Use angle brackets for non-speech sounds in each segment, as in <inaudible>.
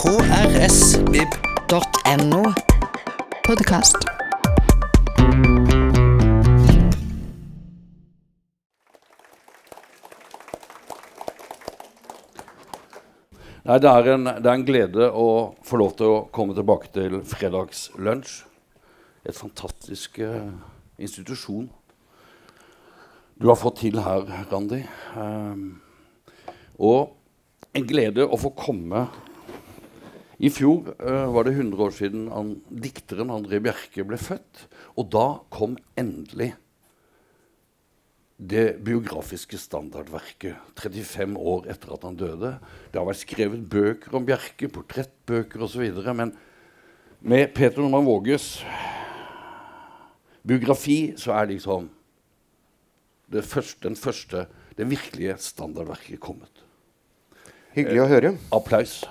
krsvib.no. Podkast. Nei, det er, en, det er en glede å få lov til å komme tilbake til fredagslunsj. Et fantastisk uh, institusjon du har fått til her, Randi. Um, og en glede å få komme I fjor uh, var det 100 år siden han, dikteren André Bjerke ble født. Og da kom endelig det biografiske standardverket 35 år etter at han døde. Det har vært skrevet bøker om Bjerke, portrettbøker osv. Men med Peter Normann Våges biografi så er liksom det første, den første, det virkelige standardverket kommet. Hyggelig å høre. Applaus.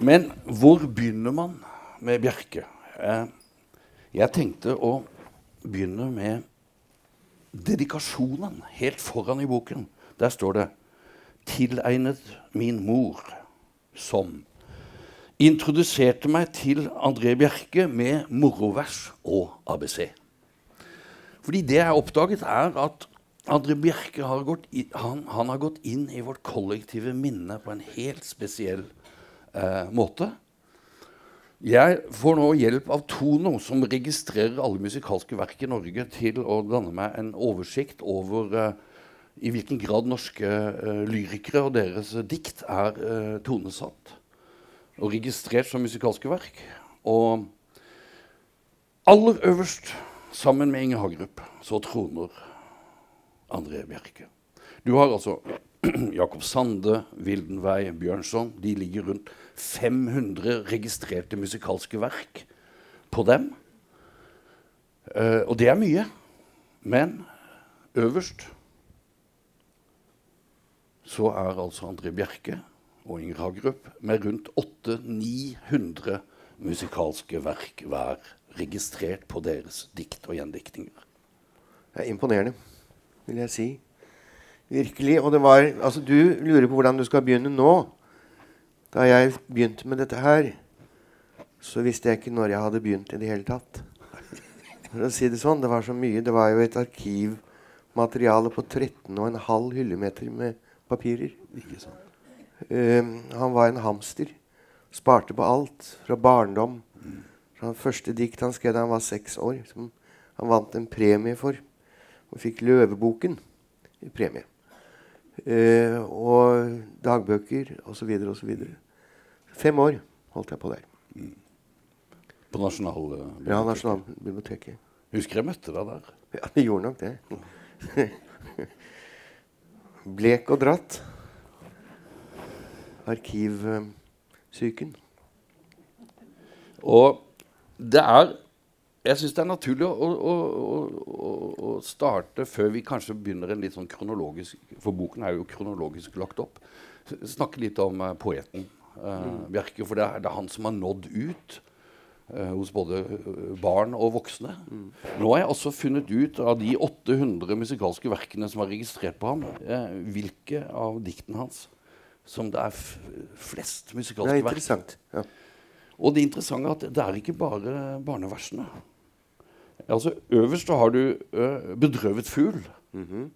Men hvor begynner man med Bjerke? Eh, jeg tenkte å begynne med dedikasjonen helt foran i boken. Der står det 'Tilegnet min mor', som introduserte meg til André Bjerke med morovers og ABC. Fordi det jeg oppdaget, er at André Bjerke har gått, i, han, han har gått inn i vårt kollektive minne på en helt spesiell eh, måte. Jeg får nå hjelp av Tono, som registrerer alle musikalske verk i Norge, til å danne meg en oversikt over uh, i hvilken grad norske uh, lyrikere og deres uh, dikt er tonesatt og registrert som musikalske verk. Og aller øverst, sammen med Inge Hagerup, så troner André Bjerke. Du har altså <clears throat> Jakob Sande, Vildenvei, Bjørnson. De ligger rundt 500 registrerte musikalske verk på dem. Uh, og det er mye. Men øverst så er altså André Bjerke og Inger Hagerup med rundt 800-900 musikalske verk hver registrert på deres dikt og gjendiktninger. Det er imponerende, vil jeg si. Virkelig. Og det var Altså, du lurer på hvordan du skal begynne nå. Da jeg begynte med dette her, så visste jeg ikke når jeg hadde begynt i det hele tatt. For å si Det sånn, det var så mye. Det var jo et arkivmateriale på 13,5 hyllemeter med papirer. Ikke sant? Um, han var en hamster. Sparte på alt. Fra barndom. Fra første dikt han skrev da han var seks år, som han vant en premie for. Og fikk Løveboken i premie. Uh, og dagbøker osv. osv. Fem år holdt jeg på der. Mm. På Nasjonalbiblioteket? Ja, Nasjonalbiblioteket. Husker jeg møtte deg der. Ja, det gjorde nok det. <laughs> Blek og dratt arkivsyken. Og det er Jeg syns det er naturlig å, å, å, å, starte før vi kanskje begynner en litt sånn kronologisk For boken er jo kronologisk lagt opp. Snakke litt om uh, poeten uh. Bjerke. For det er, det er, han som har nådd ut uh, hos både barn og voksne. Mm. Nå har jeg også funnet ut av de 800 musikalske verkene som er registrert på ham, hvilke av diktene hans som det er flest musikalske verk. Det er interessant. Ja. Og det interessante er at det er ikke bare barneversene. Altså, øverst har du uh, 'Bedrøvet fugl' mm -hmm.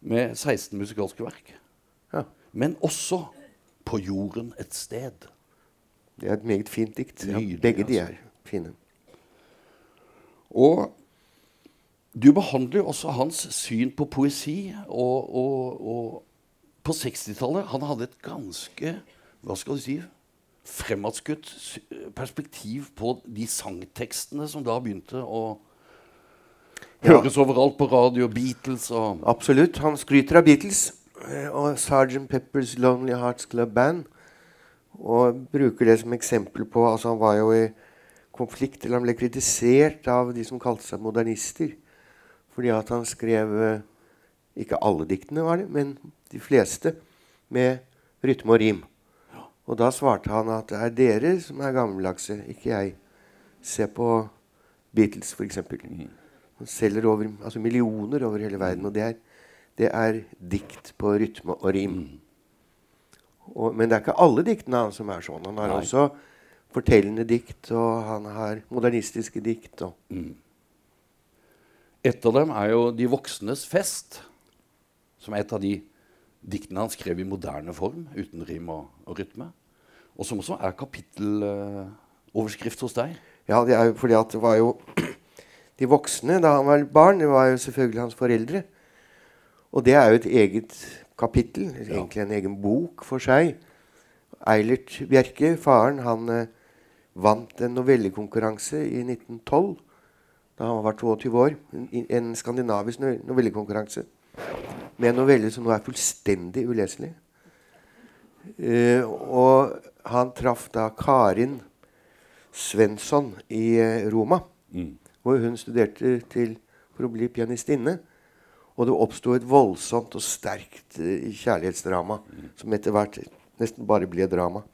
med 16 musikalske verk. Ja. Men også 'På jorden et sted'. Det er et meget fint dikt. Ja, begge de altså. er fine. Og du behandler jo også hans syn på poesi og, og, og på 60-tallet han hadde et ganske hva skal du si, fremadskutt perspektiv på de sangtekstene som da begynte å høres ja. overalt på radio. Beatles og Absolutt. Han skryter av Beatles eh, og Sgt. Peppers Lonely Hearts Club Band. Og bruker det som eksempel på altså Han var jo i konflikt, eller han ble kritisert av de som kalte seg modernister. Fordi at han skrev eh, Ikke alle diktene, var det, men de fleste, med rytme og rim. Og da svarte han at det er dere som er gammeldagse, ikke jeg. Se på Beatles, f.eks. Mm. Han selger over, altså millioner over hele verden. Og det er det er dikt på rytme og rim. Og, men det er ikke alle diktene hans som er sånn. Han har Nei. også fortellende dikt, og han har modernistiske dikt. Og, Et av dem er jo 'De voksnes fest', som er et av de diktene han skrev i moderne form, uten rim og, og rytme. Og som også er kapitteloverskrift hos deg. ja, det er jo fordi at det var jo <clears throat> De voksne da han var barn, det var jo selvfølgelig hans foreldre. Og det er jo et eget kapittel, egentlig en egen bok for seg. Eilert Bjerke, faren, han eh, vant en novellekonkurranse i 1912 da han var 22 år. En, en skandinavisk novellekonkurranse med en novelle som nå er fullstendig uleselig. Uh, og han traff da Karin Svensson i Roma, Roma, hvor hun studerte til, for å bli pianistinne. Og det oppsto et voldsomt og sterkt kjærlighetsdrama, kjærlighetsdrama som etter hvert nesten bare ble drama.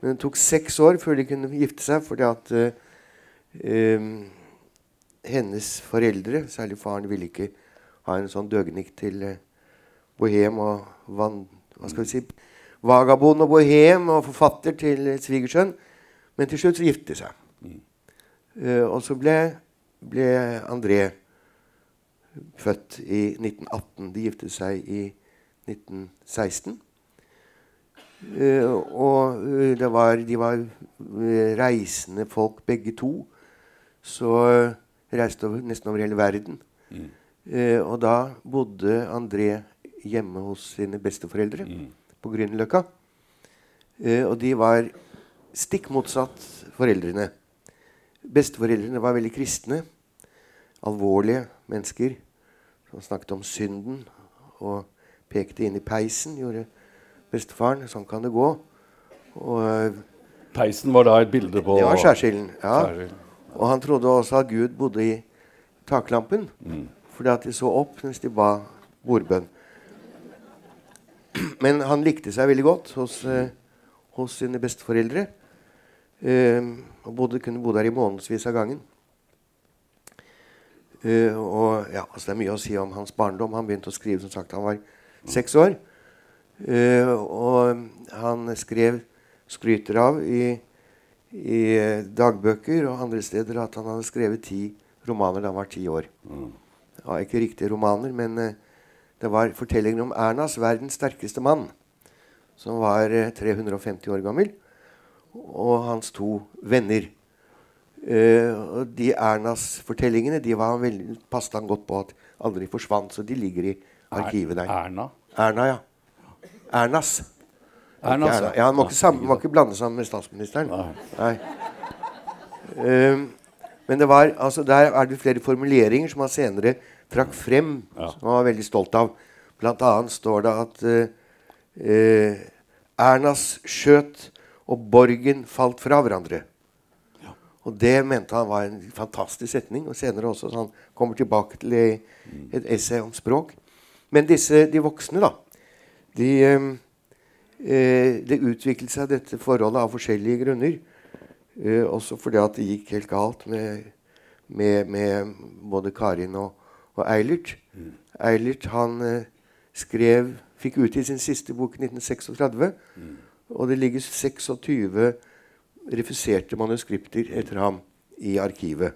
Men det tok seks år før de kunne gifte seg, fordi at uh, um, hennes foreldre, særlig faren, ville ikke ha en sånn døgnik til eh, bohem og van, hva skal vi si, vagabond og bohem og forfatter til eh, svigersønn. Men til slutt så giftet de seg. Uh, og så ble, ble André født i 1918. De giftet seg i 1916. Uh, og det var, de var reisende folk begge to. Så reiste over, nesten over hele verden. Eh, og da bodde André hjemme hos sine besteforeldre på Grünerløkka. Eh, og de var stikk motsatt foreldrene. Besteforeldrene var veldig kristne. Alvorlige mennesker som snakket om synden og pekte inn i peisen, gjorde bestefaren. Sånn kan det gå. Og eh, Peisen var da et bilde på det var skjærsilden. Ja. Skjærsilden. Og han trodde også at Gud bodde i taklampen, fordi at de så opp mens de ba bordbønn. Men han likte seg veldig godt hos, eh, hos sine besteforeldre. Eh, og bodde, kunne bo der i månedsvis av gangen. Eh, og ja, altså Det er mye å si om hans barndom. Han begynte å skrive som sagt han var seks år. Og han skrev, skryter av i, i dagbøker og andre steder at han hadde skrevet ti romaner da han var ti år. Var ikke riktige romaner, men eh, det var fortellingen om Ernas 'Verdens sterkeste mann', som var eh, 350 år gammel, og hans to venner. Uh, og de Ernas-fortellingene de var veldig, passet han godt på at aldri forsvant, så de ligger i arkivet der. Erna. Erna, ja. Ernas. Ernas. Erna. Ja, Han må ikke, sammen, må ikke blande sammen med statsministeren. Nei. Um, men det var, altså, der er det flere formuleringer som han senere trakk frem, som han var veldig stolt av. Blant annet står det at eh, eh, Ernas skjøt og Borgen falt fra hverandre. Og det mente han var en fantastisk setning. Og senere også, så han kommer tilbake til et, et essay om språk. Men disse, de voksne, da, de, eh, eh, det utviklet seg dette forholdet av forskjellige grunner. Eh, også fordi at det gikk helt galt med, med, med både Karin og, og Eilert. Eilert han eh, skrev, fikk utgitt sin siste bok i 1936. Og det ligger 26 refuserte manuskripter etter ham i arkivet.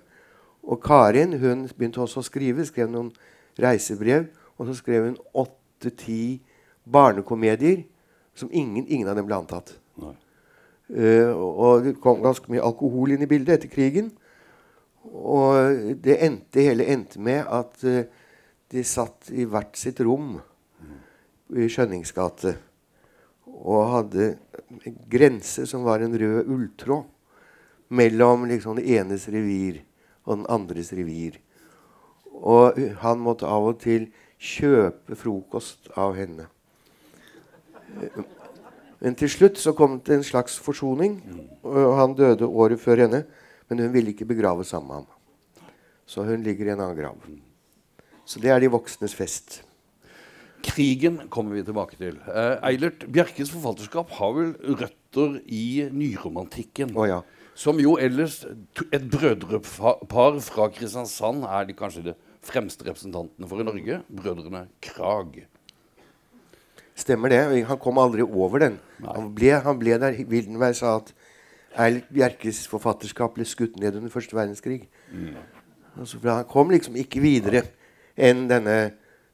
Og Karin hun begynte også å skrive, skrev noen reisebrev. Og så skrev hun åtte-ti barnekomedier som ingen, ingen av dem ble antatt. Eh, og det kom ganske mye alkohol inn i bildet etter krigen. Og det endte, hele endte med at eh, de satt i hvert sitt rom i Skjønningsgate og hadde en grense som var en rød ulltråd mellom liksom det enes revir og den andres revir. Og han måtte av og til kjøpe frokost av henne. Men til slutt så kom det en slags forsoning. og Han døde året før henne, men hun ville ikke begrave sammen med ham. Så hun ligger i en annen grav. Så det er de voksnes fest. Krigen kommer vi tilbake til. Eh, Eilert Bjerkes forfatterskap har vel røtter i nyromantikken. Oh, ja. Som jo ellers Et brødrepar fra Kristiansand er de kanskje det fremste representantene for i Norge, brødrene Krag. Stemmer det. Han kom aldri over den. Han ble, han ble der. Wildenberg sa at Eilert Bjerkes forfatterskap ble skutt ned under første verdenskrig. Altså, for han kom liksom ikke videre enn denne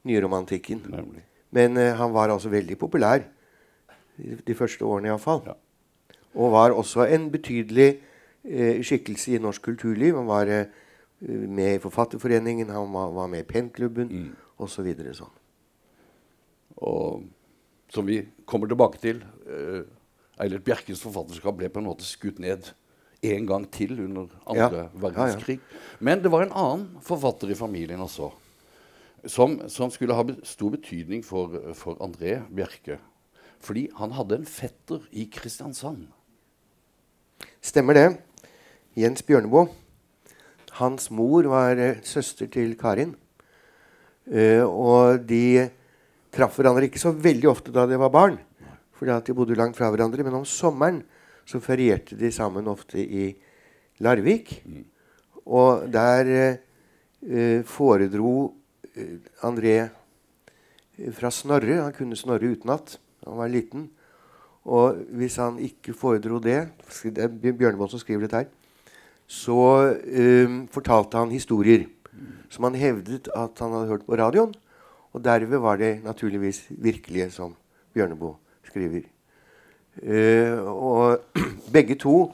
nyromantikken. Nemlig. Men uh, han var altså veldig populær de, de første årene iallfall. Ja. Og var også en betydelig uh, skikkelse i norsk kulturliv. Han var uh, med i Forfatterforeningen, han var, var med i Pennklubben Mm. osv. Så videre, sånn. Og som vi kommer tilbake til Eilert Bjerkes forfatterskap ble på en måte skutt ned en gang til under andre Ja. Ja, ja. verdenskrig. Men det var en annen forfatter i familien også, som, som skulle ha stor betydning for, for André Bjerke. Fordi han hadde en fetter i Kristiansand. Stemmer det. Jens Bjørneboe. Hans mor var eh, søster til Karin. Uh, og de traff hverandre ikke så veldig ofte da de var barn, fordi at de bodde langt fra hverandre. Men om sommeren så ferierte de sammen ofte i Larvik. Og der eh, foredro eh, André eh, fra Snorre. Han kunne Snorre utenat. Han var liten. Og hvis han ikke foredro det Det er Bjørneboe som skriver dette her. Så eh, fortalte han historier som han hevdet at han hadde hørt på radioen. Og derved var det naturligvis virkelige, som Bjørneboe skriver. Eh, og <clears throat> begge to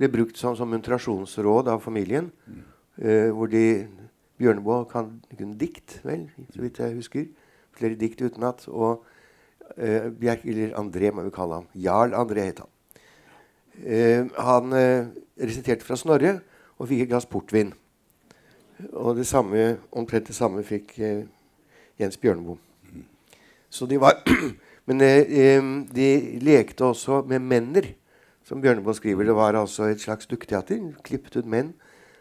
ble brukt som, som muntrasjonsråd av familien. eh, hvor de Bjørneboe kan kunne dikt, vel, så vidt jeg husker. Flere dikt utenat. Og eh, Bjerk, eller André, må vi kalle ham. Jarl André het han. Eh, han eh, resiterte fra Snorre og fikk et glass portvin. Og det samme, omtrent det samme fikk eh, Jens Bjørneboe. Så de var <clears throat> Men eh, de lekte også med menner, som Bjørneboe skriver. Det var altså et slags dukketeater. Klippet ut menn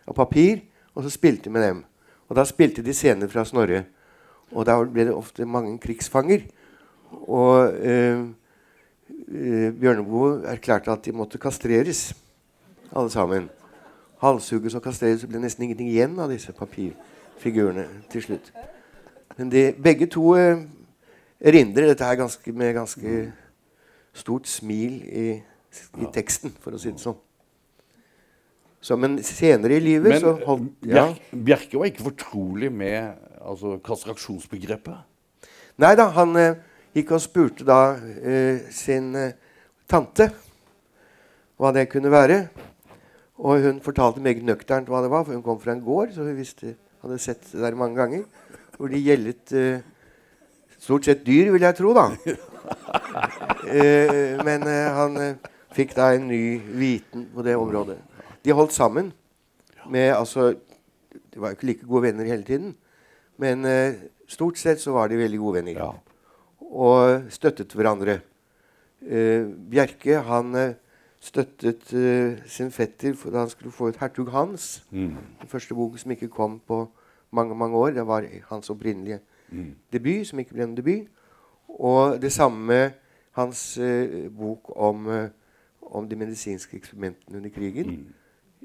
av papir, og så spilte de med dem. Og da spilte de scener fra Snorre. Og da ble det ofte mange krigsfanger. Og eh, Bjørneboe erklærte at de måtte kastreres, alle sammen. Halshugges og kastreres, Det ble nesten ingenting igjen av disse papirfigurene til slutt. Men de, begge to eh, erindrer dette her ganske, med ganske stort smil i, i teksten, for å si det sånn. Så, men senere i livet Men så holdt ja. Bjerke, var ikke fortrolig med altså, kastraksjonsbegrepet. Nei da, han eh, gikk og spurte da eh, sin eh, tante hva det kunne være. Og hun fortalte meget nøkternt hva det var, for hun kom fra en gård, så hun visste, hadde sett det der mange ganger. Hvor de gjeldet eh, stort sett dyr, vil jeg tro, da. <laughs> Eh, men eh, han eh, fikk da en ny viten på det området. De holdt sammen med altså De var jo ikke like gode venner hele tiden. Men eh, stort sett så var de veldig gode venner. Ja. Og støttet hverandre. Eh, Bjerke han eh, støttet sin fetter for da han skulle få ut 'Hertug Hans'. Mm. Den første boken som ikke kom på mange mange år. Det var hans opprinnelige Mm. debut, som ikke ble en debut. Og det samme med hans eh, bok om, eh, om de medisinske eksperimentene under krigen. Mm.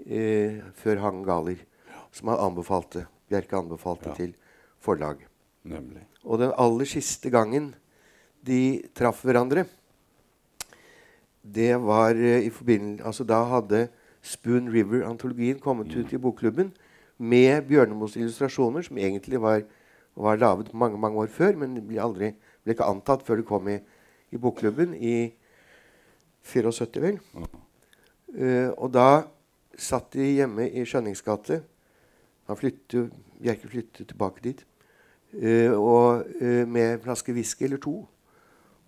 Eh, før han Galer. Som han anbefalte, Bjerke anbefalte Ja. til forlag. Nemlig. Og den aller siste gangen de traff hverandre, det var eh, i forbindelse Altså da hadde Spoon River-antologien kommet ut i bokklubben med Bjørnemos illustrasjoner, som egentlig var, var laget mange mange år før, men ble, aldri, ble ikke antatt før det kom i, i bokklubben i 74, vel. Uh, og da satt de hjemme i Skjønnings gate. Han flyttet, Bjerke flyttet tilbake dit. Uh, og uh, med en flaske whisky eller to.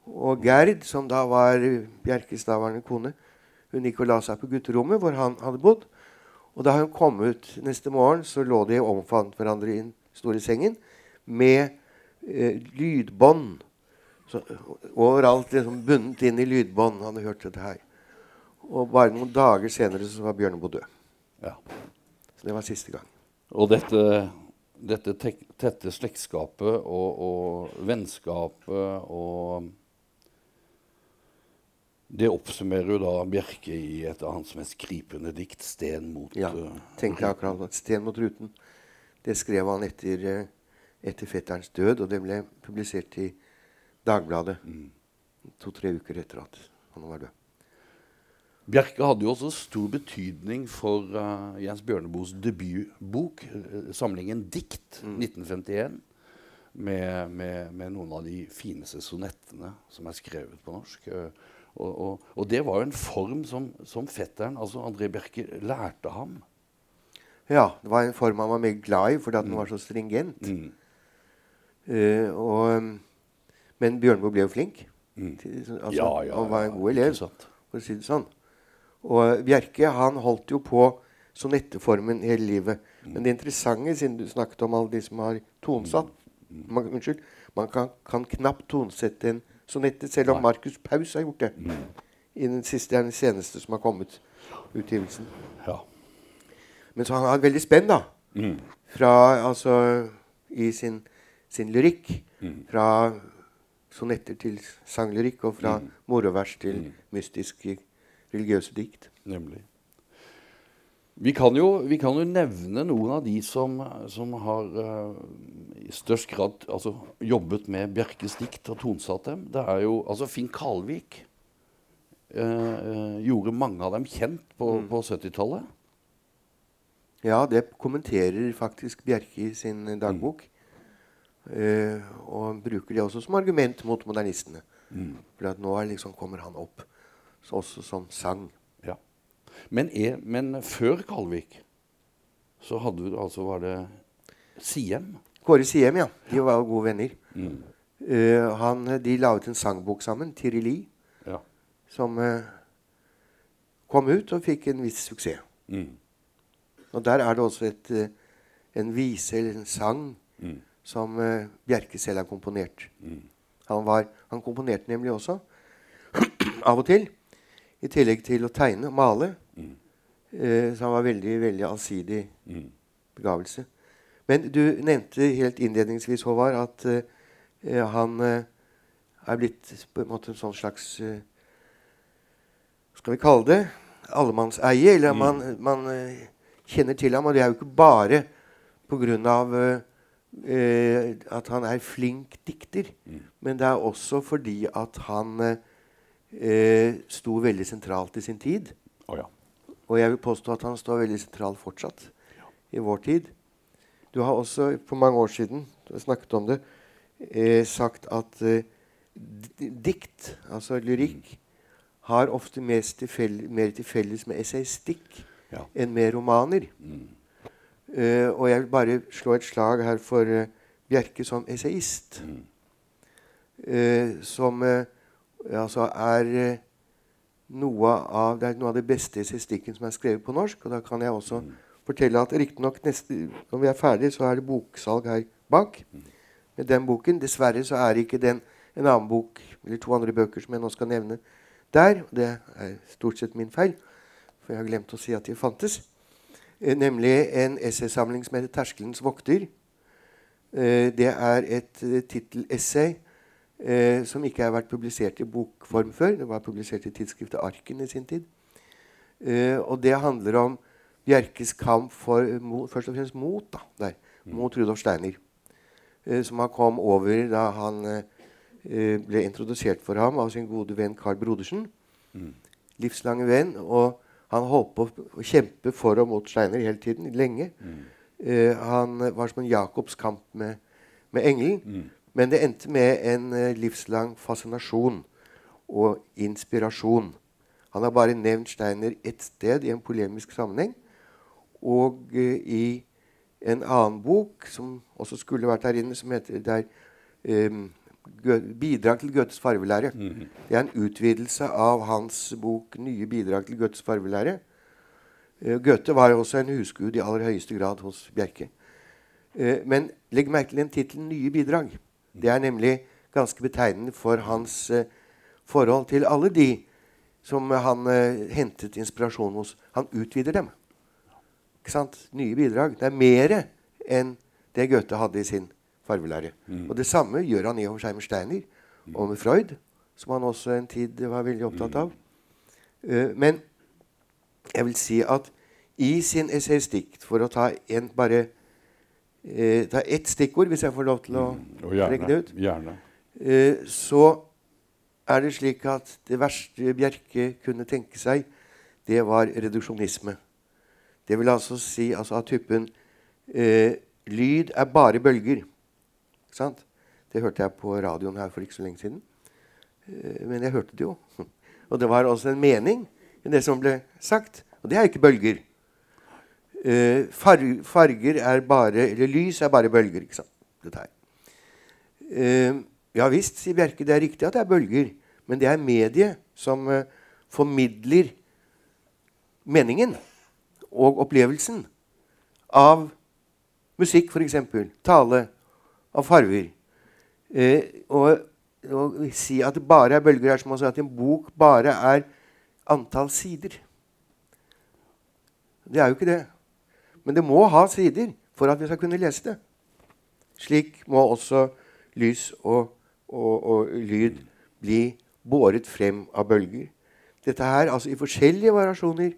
Og Gerd, som da var Bjerkes daværende kone, hun gikk og la seg på gutterommet hvor han hadde bodd. Og da hun kom ut neste morgen, så lå de og omfant hverandre i den store sengen med eh, lydbånd. Så, overalt liksom bundet inn i lydbånd. Han hadde hørt dette her. Og bare noen dager senere så var Bjørneboe død. Ja. Så det var siste gang. Og dette, dette tek, tette slektskapet og, og vennskapet og Det oppsummerer jo da Bjerke i et av hans mest gripende dikt, 'Sten mot Ja, eh, tenkte jeg akkurat. Sten mot ruten. Det skrev han etter, eh, etter fetterens død, og det ble publisert i Dagbladet to-tre uker etter at han var død. Bjerke hadde jo også stor betydning for uh, Jens Bjørneboes debutbok, eh, samlingen Dikt, 1951. Med, med, med noen av de fineste sonettene som er skrevet på norsk. Eh, og, og, og det var jo en form som, som fetteren, altså André Bjerke, lærte ham. Ja, det var en form han var meget glad i, fordi at den var så stringent. Mm. Eh, og, um, men Bjørnboe ble jo flink. Mm. Altså, Ja, ja, han var en god elev, for å si det sånn. Og Bjerke han holdt jo på sonetteformen hele livet. Mm. Men det interessante, siden du snakket om alle de som har tonesatt Mm. man, Unnskyld. Man kan, kan knapt tonsette en sonette, selv om Nei. Markus Paus har gjort det. Mm. I den siste, den seneste som har kommet, utgivelsen. Ja. Men så han har veldig spenn, da. Mm. Fra, altså, I sin, sin lyrikk. Mm. Fra sonetter til sanglyrikk, og fra Mm. morovers til Mm. mystiske religiøse dikt. Nemlig. Vi kan, jo, vi kan jo nevne noen av de som, som har uh, i størst grad altså, jobbet med Bjerkes dikt og tonsatt dem. Det er jo, altså Finn Kalvik uh, gjorde mange av dem kjent på, på 70-tallet. Ja, det kommenterer faktisk Bjerke i sin dagbok. Eh, og bruker det også som argument mot modernistene. For at nå er liksom, kommer han opp så også som sang. Ja. Men, er, men før Kalvik så hadde du altså Var det Siem? Kåre Siem, ja. De var jo gode venner. Mm. Uh, han, de la ut en sangbok sammen, Tirili, Ja. som uh, kom ut og fikk en viss suksess. Mm. Og der er det også et, en vise eller en sang Mm. Som eh, Bjerke selv har komponert. Mm. Han, var, han komponerte nemlig også, <clears throat> av og til, i tillegg til å tegne og male. Mm. Eh, så han var veldig, veldig allsidig Mm. begavelse. Men du nevnte helt innledningsvis, Håvard, at eh, eh, han eh, er blitt på en måte en sånn slags eh, Skal vi kalle det allemannseie? Eller Mm. man, man eh, kjenner til ham. Og det er jo ikke bare pga. Uh, at han er flink dikter, Mm. men det er også fordi at han eh, eh, sto veldig sentralt i sin tid. Oh, ja. Og jeg vil påstå at han står veldig sentralt fortsatt i vår tid. Du har også for mange år siden du har snakket om det, eh, sagt at eh, dikt, altså lyrikk, har ofte mer til felles med essaystikk Ja. enn med romaner. Mm. Eh, og jeg vil bare slå et slag her for uh, Bjerke som essayist. Mm. Uh, som altså er noe av, det er noe av det beste essayistikken som er skrevet på norsk. Og da kan jeg også fortelle at riktignok når vi er ferdige, så er det boksalg her bak. Med den boken. Dessverre så er ikke den en annen bok eller to andre bøker som jeg nå skal nevne, der. og Det er stort sett min feil, for jeg har glemt å si at de fantes. Eh, nemlig en essaysamling som heter 'Terskelens vokter'. Eh, det er et uh, tittelessay eh, som ikke har vært publisert i bokform før. Det var publisert i tidsskriftet Arken i sin tid. Eh, og det handler om Bjerkes kamp for eh, først og fremst mot, da, der, mot Rudolf Steiner. Eh, som han kom over da han eh, eh, ble introdusert for ham av sin gode venn Carl Brodersen. Livslange venn. Og han holdt på å kjempe for og mot Steiner hele tiden, lenge. Eh, han var som en Jakobs kamp med, med engelen. Men det endte med en uh, livslang fascinasjon og inspirasjon. Han har bare nevnt Steiner ett sted i en polemisk sammenheng. Og uh, i en annen bok, som også skulle vært der inne, som heter der, Gø- 'Bidrag til Goethes farvelære'. Det er en utvidelse av hans bok 'Nye bidrag til Goethes farvelære'. Eh, Goethe var også en husgud i aller høyeste grad hos Bjerke. Eh, Men legg merke til den tittelen 'Nye bidrag'. Det er nemlig ganske betegnende for hans eh, forhold til alle de som han hentet inspirasjon hos. Han utvider dem. Ikke sant? Nye bidrag. Det er mer enn det Goethe hadde i sin farvelære. Og det samme gjør han i for seg med Steiner og med Freud, som han også en tid var veldig opptatt av. Uh, men jeg vil si at i sin essaystikk, for å ta en bare uh, ta ett stikkord, hvis jeg får lov til å Og trekke det ut. gjerne. Uh, så er det slik at det verste Bjerke kunne tenke seg, det var reduksjonisme. Det vil altså si altså at typen Lyd er bare bølger. Det hørte jeg på radioen her for ikke så lenge siden. Eh, men jeg hørte det jo. <laughs> Og det var også en mening i det som ble sagt. Og det er ikke bølger. Eh, farger er bare Eller lys er bare bølger. ikke sant? Dette her. Eh, ja visst, sier Bjerke, det er riktig at det er bølger. Men det er mediet som formidler meningen og opplevelsen av musikk, f.eks. Tale, av farger. Eh, og å si at det bare er bølger, er som å si at en bok bare er antall sider. Det er jo ikke det. Men det må ha sider for at vi skal kunne lese det. Slik må også lys og, og, og lyd bli båret frem av bølger. Dette her, altså I forskjellige variasjoner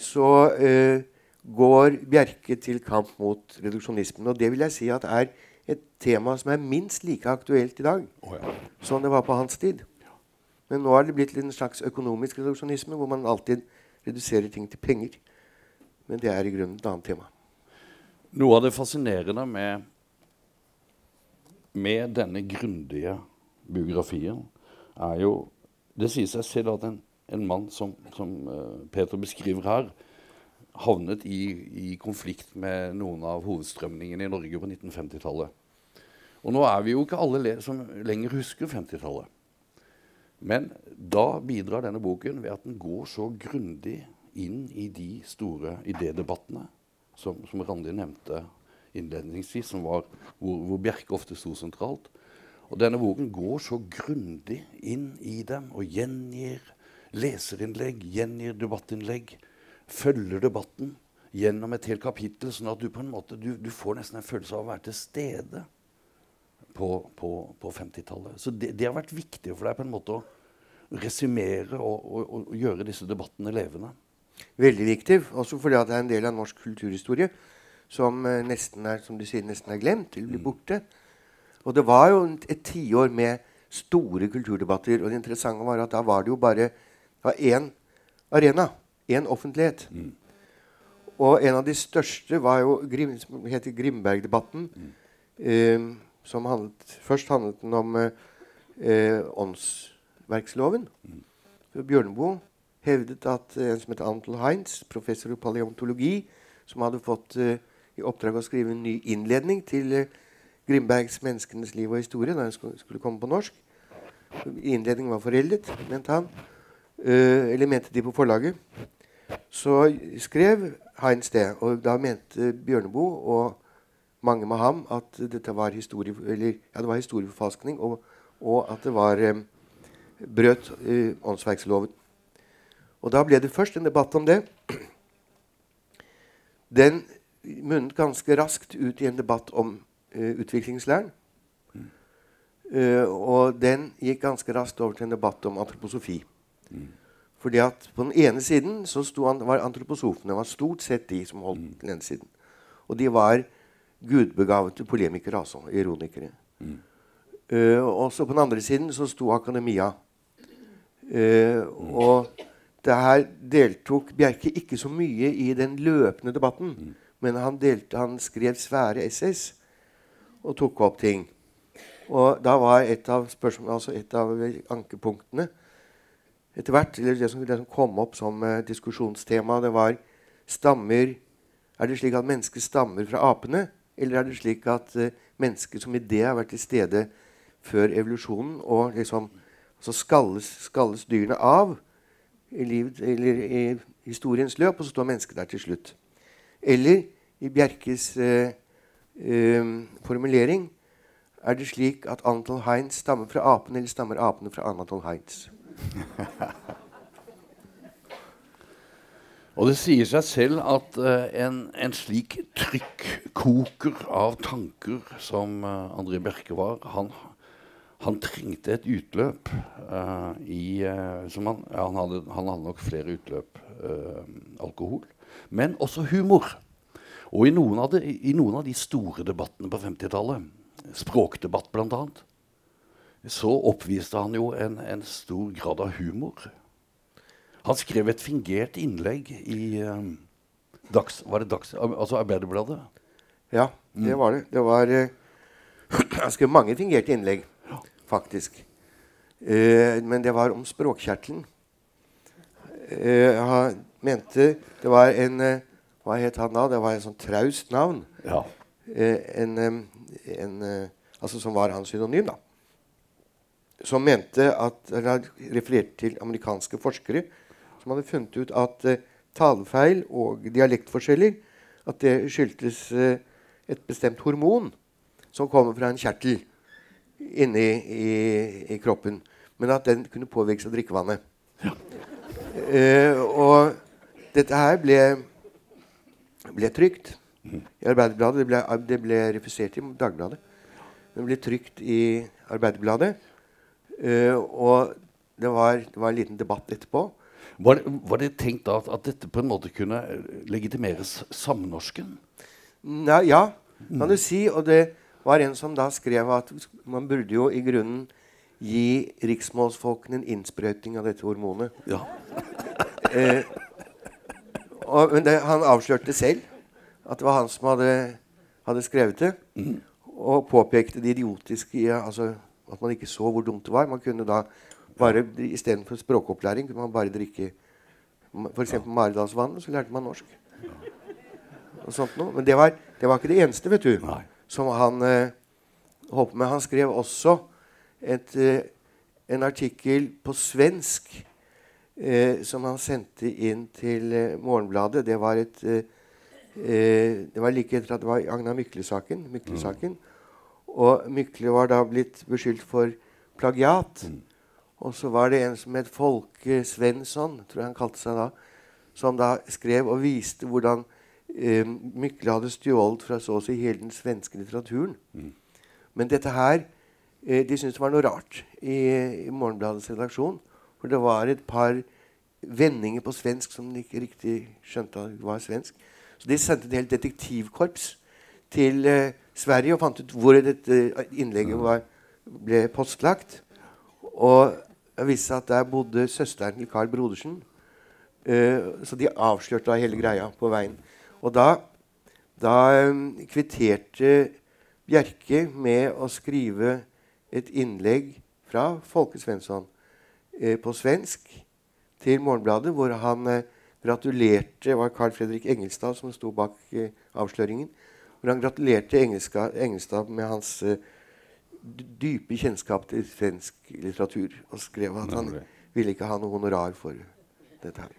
så eh, går Bjerke til kamp mot reduksjonismen. Og det vil jeg si at er et tema som er minst like aktuelt i dag oh, ja. som det var på hans tid. Men nå er det blitt en slags økonomisk reduksjonisme, hvor man alltid reduserer ting til penger. Men det er i grunnen et annet tema. Noe av det fascinerende med, med denne grundige biografien er jo Det sier seg selv at en, en mann som, som eh, Peter beskriver her, havnet i, i konflikt med noen av hovedstrømningene i Norge på 1950-tallet. Og nå er vi jo ikke alle som lenger husker 50-tallet. Men da bidrar denne boken ved at den går så grundig inn i de store idédebattene som, som Randi nevnte innledningsvis, som var hvor, hvor Bjerke ofte sto sentralt. Og denne boken går så grundig inn i dem og gjengir leserinnlegg, gjengir debattinnlegg, følger debatten gjennom et helt kapittel, sånn at du på en måte du, du får nesten en følelse av å være til stede på, på, på 50-tallet. Så det, det har vært viktig for deg på en måte å resumere og, og, og gjøre disse debattene levende. Veldig viktig, også fordi at det er en del av norsk kulturhistorie som eh, nesten er som du sier, nesten er glemt eller blir borte. Og det var jo et tiår med store kulturdebatter. Og det interessante var at da var det jo bare det var én arena. Én offentlighet. Og en av de største var jo Grim, heter Grimberg-debatten. eh, som handlet, først handlet den om eh, eh, åndsverksloven. Så Bjørneboe hevdet at eh, en som heter Antel Heinz, professor i paleontologi, som hadde fått eh, i oppdrag å skrive en ny innledning til eh, Grimbergs 'Menneskenes liv og historie', da den skulle, skulle komme på norsk. Innledningen var foreldet, mente han. Eh, eller mente de på forlaget. Så skrev Heinz det, og da mente Bjørneboe og mange med ham at dette var, historie, eller, ja, det var historieforfalskning, og, og at det var eh, brøt eh, åndsverksloven. Og da ble det først en debatt om det. Den munnet ganske raskt ut i en debatt om eh, utviklingslæren. Eh, og den gikk ganske raskt over til en debatt om antroposofi. Fordi at på den ene siden så han, var antroposofene var stort sett de som holdt den ene siden. Og de var gudbegavede polemikere, altså. Ironikere. Eh, og også på den andre siden så sto akademia. Eh, og det her deltok Bjerke ikke så mye i den løpende debatten. Men han, delte, han skrev svære essays og tok opp ting. Og da var et av, altså et av ankepunktene etter hvert, eller det som, det som kom opp som uh, diskusjonstema, det var stammer Er det slik at mennesket stammer fra apene? Eller er det slik at uh, mennesker som idé har vært til stede før evolusjonen, og liksom så skalles, skalles dyrene av i, eller i historiens løp, og så står mennesket der til slutt? Eller i Bjerkes uh, uh, formulering er det slik at Anatol Heinz stammer fra apene, eller stammer apene fra Anatol Heinz? <laughs> Og det sier seg selv at uh, en, en slik trykkoker av tanker som uh, André Bjerke var, han, han trengte et utløp uh, i han, ja, han, hadde, han hadde nok flere utløp. alkohol. Men også humor. Og i noen, av de, noen av de store debattene på 50-tallet, språkdebatt bl.a., så oppviste han jo en, en, stor grad av humor. Han skrev et fingert innlegg i um, dags, var det dags, altså Arbeiderbladet. Ja, det var det. Det var uh, <clears throat> Han skrev mange fingerte innlegg, faktisk. Uh, men det var om språkkjertelen. Uh, han mente det var en Hva het han da? Det var en sånn traust navn. Ja. en, en, altså som var hans synonym, da som mente at, eller refererte til amerikanske forskere som hadde funnet ut at uh, talefeil og dialektforskjeller at det skyldtes uh, et bestemt hormon som kommer fra en kjertel inni i, i, kroppen. Men at den kunne påvirkes av drikkevannet. Ja. Uh, og dette her ble, ble trygt i Arbeiderbladet. Det ble, det ble refusert i Dagbladet. Det ble trygt i Arbeiderbladet. Uh, og det var, det var, en liten debatt etterpå. Var det, var det tenkt da at, at, dette på en måte kunne legitimeres samnorsken? Ja, ja, kan du si. Og det var en som da skrev at man burde jo i grunnen gi riksmålsfolkene en innsprøyting av dette hormonet. Ja. <laughs> eh, og, men det, han avslørte selv at det var han som hadde, hadde skrevet det. Mm. Og påpekte det idiotiske i altså, at man ikke så hvor dumt det var. Man kunne da bare, Istedenfor språkopplæring kunne man bare drikke f.eks. Maridalsvann, så lærte man norsk. Og sånt noe. Men det var, det var, ikke det eneste vet du, Nei. som han eh, holdt med. Han skrev også et, eh, en artikkel på svensk eh, som han sendte inn til eh, Morgenbladet. Det var et eh, eh, det var like etter at det var Agna Mykle-saken. Mykle mm. Og Mykle var da blitt beskyldt for plagiat. Mm. Og så var det en som het Folke Svensson, tror jeg han kalte seg da, som da skrev og viste hvordan eh, Mykle hadde stjålet fra så å si hele den svenske litteraturen. Mm. Men dette her eh, De syntes det var noe rart i, i Morgenbladets redaksjon. For det var et par vendinger på svensk som de ikke riktig skjønte var svensk. Så de sendte et helt detektivkorps til eh, Sverige og fant ut hvor dette innlegget var, ble postlagt. Og det viste seg at der bodde søsteren til Carl Brodersen. Uh, så de avslørte da hele greia på veien. Og da, da um, kvitterte Bjerke med å skrive et innlegg fra Folke Svensson uh, på svensk til Morgenbladet, hvor han gratulerte Det var Carl Fredrik Engelstad som sto bak avsløringen hvor han gratulerte Engelstad med hans uh, dype kjennskap til svensk litteratur. Og skrev at han ville ikke ha noe honorar for dette her.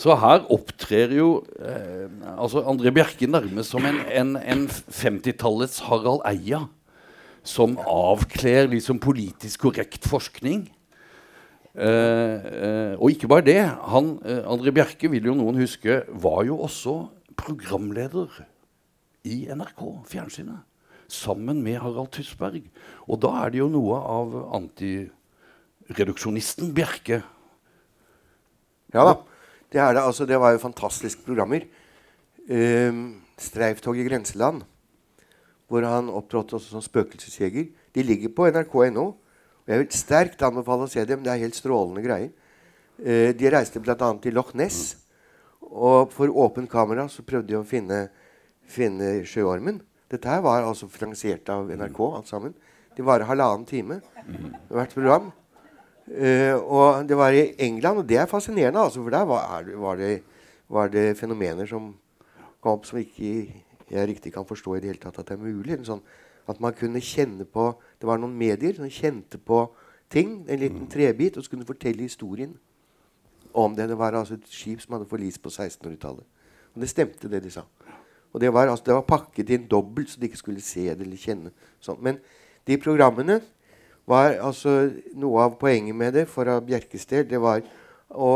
Så her opptrer jo eh, altså André Bjerke nærmest som en, en, en 50-tallets Harald Eia. Som avkler liksom politisk korrekt forskning. Eh, eh, og ikke bare det. Han, eh, André Bjerke, vil jo noen huske, var jo også programleder i NRK, fjernsynet, sammen med Harald Tysberg. Og da er det jo noe av antireduksjonisten Bjerke. Ja da. Det er det. Altså, det var jo fantastiske programmer. Um, Streiftog i grenseland, hvor han opptrådte også som spøkelsesjeger. De ligger på nrk.no. Og jeg vil sterkt anbefale å se dem. Det er helt strålende greier. Uh, de reiste bl.a. til Loch Ness. Og for åpent kamera så prøvde de å finne finne sjøormen. Dette her var altså finansiert av NRK, alt sammen. Det varer halvannen time hvert program. Uh, og det var i England, og det er fascinerende, altså, for der var, var, det, var, det, fenomener som kom opp som ikke jeg riktig kan forstå i det hele tatt at det er mulig. Sånn, at man kunne kjenne på Det var noen medier som kjente på ting, en liten trebit, og så kunne fortelle historien om det. Det var altså et skip som hadde forlist på 1600-tallet. Og det stemte, det de sa. Og det var, altså, det var, pakket inn dobbelt, så de ikke skulle se det eller kjenne. Sånn. Men de programmene var altså Noe av poenget med det for Bjerkes del det var å,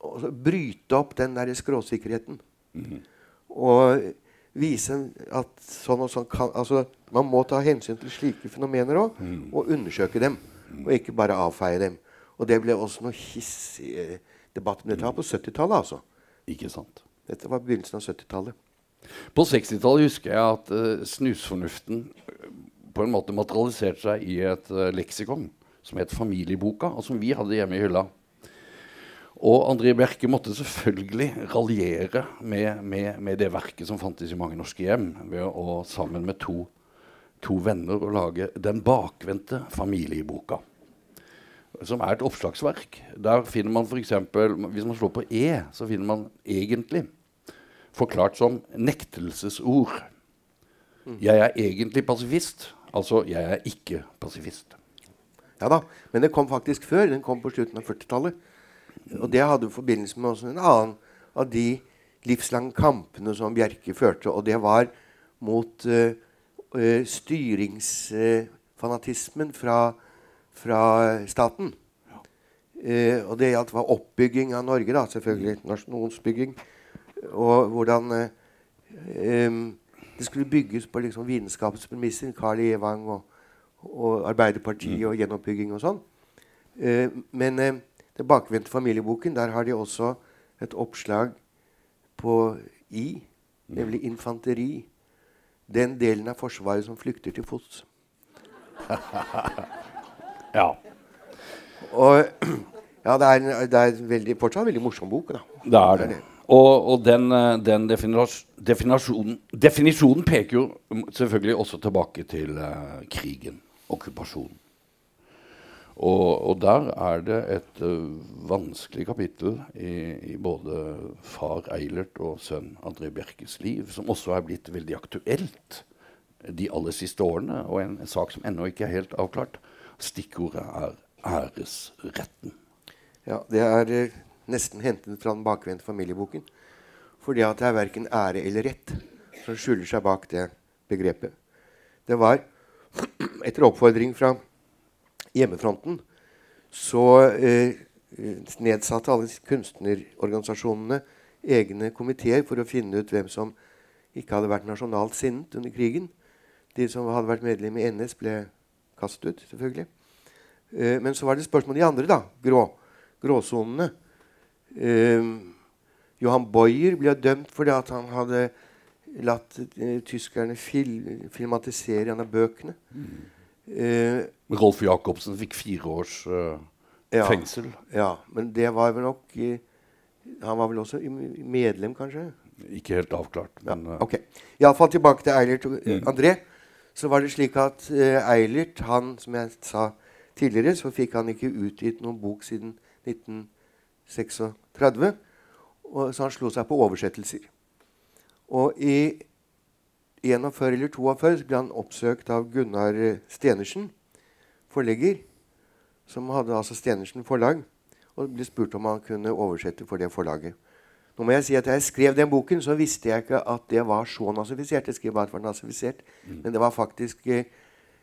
å bryte opp den der skråsikkerheten. Mm -hmm. Og vise at sånn og sånn kan altså Man må ta hensyn til slike fenomener òg, mm. og undersøke dem. Og ikke bare avfeie dem. Og det ble også noe hissig debatt. om dette på 70-tallet, altså. Ikke sant. Dette var begynnelsen av 70-tallet. På 60-tallet husker jeg at uh, snusfornuften eh, på en måte materialiserte seg i et uh, leksikon som het Familieboka, og som vi hadde hjemme i hylla. Og André Bjerke måtte selvfølgelig raljere med, med, med, det verket som fantes i mange norske hjem, ved å sammen med to, to venner å lage Den bakvendte familieboka. Som er et oppslagsverk. Der finner man f.eks. Hvis man slår på E, så finner man egentlig forklart som nektelsesord. Jeg er egentlig pasifist. Altså, jeg er ikke pasifist. Ja da, men det kom faktisk før. Den kom på slutten av 40-tallet. Og det hadde forbindelse med også en annen av de livslange kampene som Bjerke førte. Og det var mot uh, uh, styringsfanatismen fra, fra staten. Uh, og det gjaldt var oppbygging av Norge, da, selvfølgelig. Nasjonsbygging. Og hvordan um, det skulle bygges på liksom, vitenskapens premisser. Carl Evang og, og Arbeiderpartiet og gjenoppbygging og sånn. men den bakvendte familieboken, der har de også et oppslag på I, nemlig infanteri. Den delen av Forsvaret som flykter til fots. <laughs> ja. Og <clears throat> ja, det er, det er veldig, fortsatt en veldig morsom bok. Da. Det er det. Og, og den, eh, den definisjonen, definisjonen, peker jo selvfølgelig også tilbake til uh, krigen, okkupasjonen. Og, og, der er det et uh, vanskelig kapittel i, i, både far Eilert og sønn André Bjerkes liv, som også er blitt veldig aktuelt de aller siste årene, og en, en sak som ennå ikke er helt avklart. Stikkordet er æresretten. Ja, det er nesten hentet fra den bakvendte familieboken. Fordi at det er verken ære eller rett som skjuler seg bak det begrepet. Det var <clears throat> etter oppfordring fra hjemmefronten, så eh, nedsatte alle kunstnerorganisasjonene egne komiteer for å finne ut hvem som ikke hadde vært nasjonalt sinnet under krigen. De som hadde vært medlem i NS, ble kastet ut, selvfølgelig. Eh, men så var det spørsmål de andre, da. Grå, gråsonene. Eh, Johan Boyer ble dømt fordi han hadde latt eh, tyskerne fil filmatisere en av bøkene. Mm. Eh, Rolf Jacobsen fikk fire års uh, ja, fengsel. Ja, men det var vel nok uh, Han var vel også medlem, kanskje? Ikke helt avklart. Men, ja, okay. Iallfall tilbake til Eilert og mm. André. Så var det slik at Eilert, han, som jeg sa tidligere, så fikk han ikke utgitt noen bok siden 1936. Og, så han slo seg på oversettelser. Og i 41 eller 42 ble han oppsøkt av Gunnar Stenersen, forlegger, som hadde altså Stenersen forlag, og ble spurt om han kunne oversette for det forlaget. Nå må jeg si at jeg skrev den boken, så visste jeg ikke at det var så nazifisert. Jeg skrev bare at det var nazifisert, mm. Men det var faktisk eh,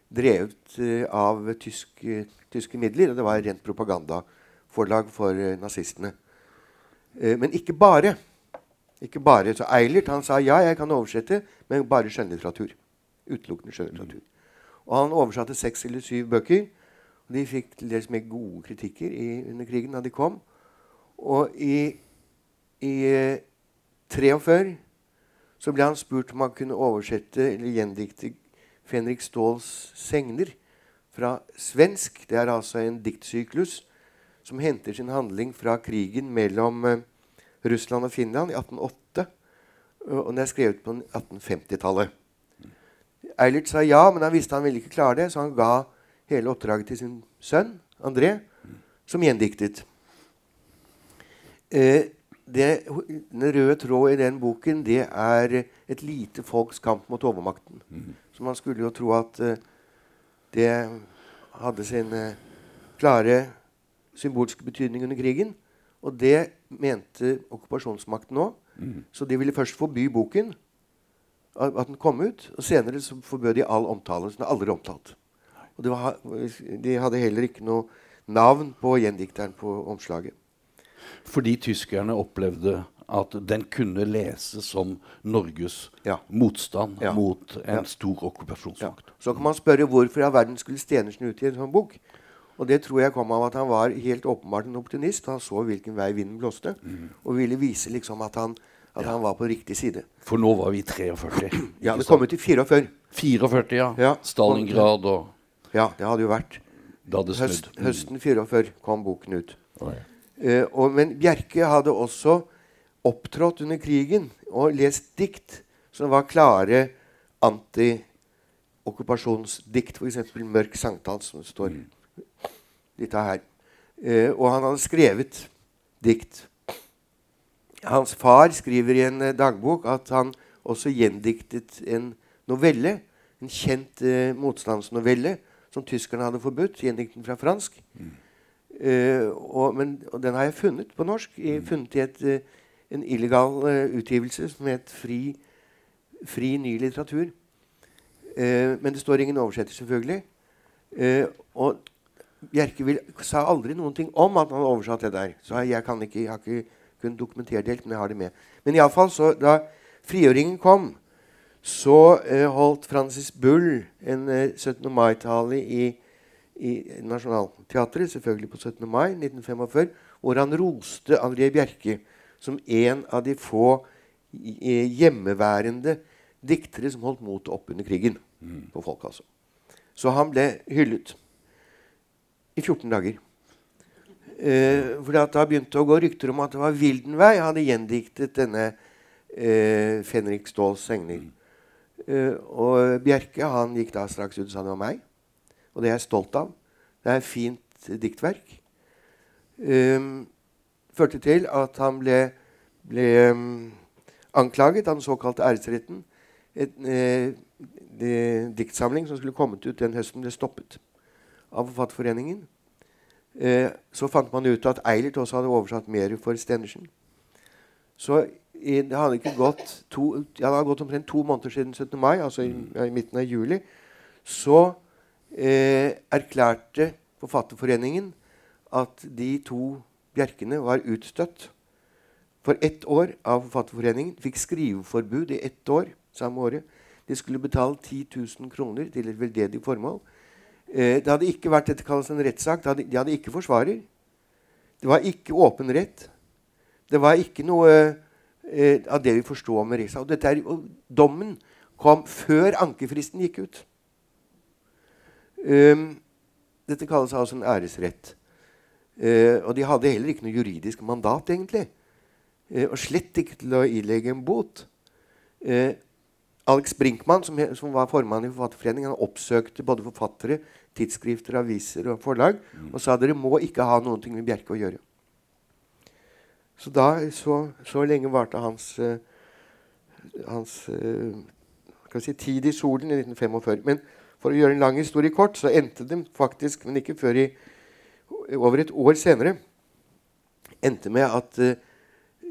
drevet eh, av tysk, eh, tyske midler. Og det var rent propagandaforlag for eh, nazistene. Eh, men ikke bare. Ikke bare. Så Eilert han sa ja, jeg kan oversette, men bare skjønnlitteratur. Utelukkende skjønnlitteratur. Og han oversatte seks eller syv bøker. og De fikk til dels med gode kritikker i, under krigen da de kom. Og i, i 43 eh, så ble han spurt om han kunne oversette eller gjendikte Fenrik Ståhls segner fra svensk. Det er altså en diktsyklus som henter sin handling fra krigen mellom uh, Russland og Finland i 1808. Og den er skrevet på 1850-tallet. Eilert sa ja, men han visste han ville ikke klare det, så han ga hele oppdraget til sin sønn André, som gjendiktet. Eh, det, den røde tråd i den boken det er et lite folks kamp mot overmakten. Mm. Så man skulle jo tro at eh, det hadde sin eh, klare symbolske betydning under krigen. Og det mente okkupasjonsmakten òg. Mm. Så de ville først forby boken, at den kom ut. Og senere så forbød de all omtale. Så den er aldri omtalt. Og var, de hadde heller ikke noe navn på gjendikteren på omslaget. Fordi tyskerne opplevde at den kunne leses som Norges ja. motstand ja. mot en ja. stor okkupasjonsmakt. Så kan man spørre hvorfor i all verden skulle Stenersen utgi en sånn bok. Og det tror jeg kom av at han var helt åpenbart en optimist. Han så hvilken vei vinden blåste, mm. og ville vise liksom at, han, At han var på riktig side. For nå var vi 43. <clears throat> Ja, Det kom ut i 44. 44, ja. Ja. Stalingrad og Ja, det hadde jo vært. Det Høst, høsten 44 kom boken ut. Mm. Eh, og, men Bjerke hadde også opptrådt under krigen og lest dikt som var klare antiokkupasjonsdikt. F.eks. 'Mørk sankthans', som det står litt av her. Eh, og han hadde skrevet dikt. Hans far skriver i en eh, dagbok at han også gjendiktet en novelle. En kjent eh, motstandsnovelle som tyskerne hadde forbudt. Gjendikten fra fransk. Eh, og, men, og den har jeg funnet på norsk. Jeg funnet i et, eh, en illegal eh, utgivelse som het Fri, Fri ny litteratur. Eh, men det står ingen oversetter, selvfølgelig. Eh, og Bjerke vil, sa aldri noen ting om at han oversatte oversatt det der. Så jeg, kan ikke, jeg har ikke kunnet dokumentere det helt, men jeg har det med. Men iallfall, da frigjøringen kom, så eh, holdt Francis Bull en eh, 17. mai-tale i, i Nationaltheatret, selvfølgelig på 17. mai 1945, hvor han roste André Bjerke som en av de få eh, hjemmeværende diktere som holdt motet opp under krigen. På folk, altså. Så han ble hyllet i 14 dager. Eh, for da begynte å gå rykter om at det var Wildenvey hadde gjendiktet denne eh, Fenrik Ståls segner. Eh, og Bjerke han gikk da straks ut og sa det var meg. Og det er jeg stolt av. Det er et fint diktverk. Um, førte til at han ble, ble um, anklaget av den såkalte æresretten. En eh, diktsamling som skulle kommet ut den høsten, ble stoppet av Forfatterforeningen. Eh, så fant man ut at Eilert også hadde oversatt mer for Stenersen. Så i, det hadde ikke gått to, ja, det hadde gått omtrent to måneder siden 17. mai, altså i, ja, i midten av juli. Så eh, erklærte Forfatterforeningen at de to Bjerkene var utstøtt for ett år av Forfatterforeningen. Fikk skriveforbud i ett år samme året. De skulle betale 10 000 kroner til et veldedig formål. Eh, det hadde ikke vært dette kalles en rettssak. De de hadde ikke forsvarer. Det var ikke åpen rett. Det var ikke noe eh, av det vi forstår med rettssak. Og, er, og dommen kom før ankefristen gikk ut. Um, dette kalles altså en æresrett. Uh, og de hadde heller ikke noe juridisk mandat, egentlig. Uh, og slett ikke til å ilegge en bot. Uh, Alex Brinkmann, som, som var formann i Forfatterforeningen, oppsøkte både forfattere, tidsskrifter, aviser og forlag og sa dere må ikke ha noen ting med Bjerke å gjøre. Så, da, så, så lenge varte hans, eh, hans eh, si, tid i solen i 1945. Men for å gjøre en lang historie kort, så endte det faktisk, men ikke før i over et år senere, endte med at eh,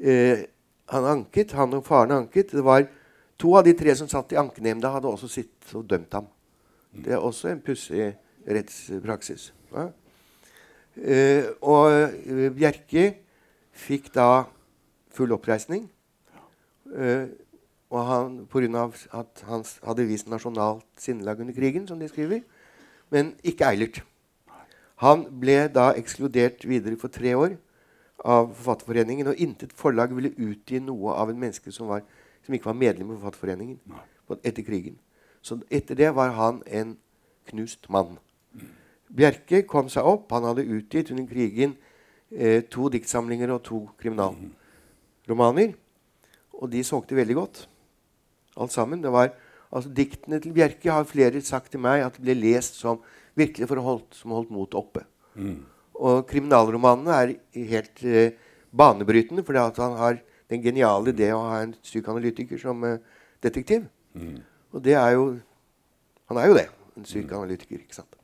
eh, han anket, han og faren anket. Det var To av de tre som satt i ankenemnda, hadde også sittet og dømt ham. Det er også en pussig rettspraksis. Ja. Eh, og eh, Bjerke fikk da full oppreisning. Eh, og han, Pga. at han hadde vist nasjonalt sinnelag under krigen, som de skriver. Men ikke Eilert. Han ble da ekskludert videre for tre år av Forfatterforeningen. Og intet forlag ville utgi noe av en menneske som, var, som ikke var medlem i Forfatterforeningen etter krigen. Så etter det var han en knust mann. Bjerke kom seg opp. Han hadde utgitt under krigen eh, to diktsamlinger og to kriminalromaner. Og de solgte veldig godt, alt sammen. Det var, altså Diktene til Bjerke har flere sagt til meg at det ble lest som virkelig for å holdt, som holdt motet oppe. Og kriminalromanene er helt eh, banebrytende, fordi han har den geniale idé å ha en psykoanalytiker som eh, detektiv. Og det er jo Han er jo det. En psykoanalytiker, ikke sant.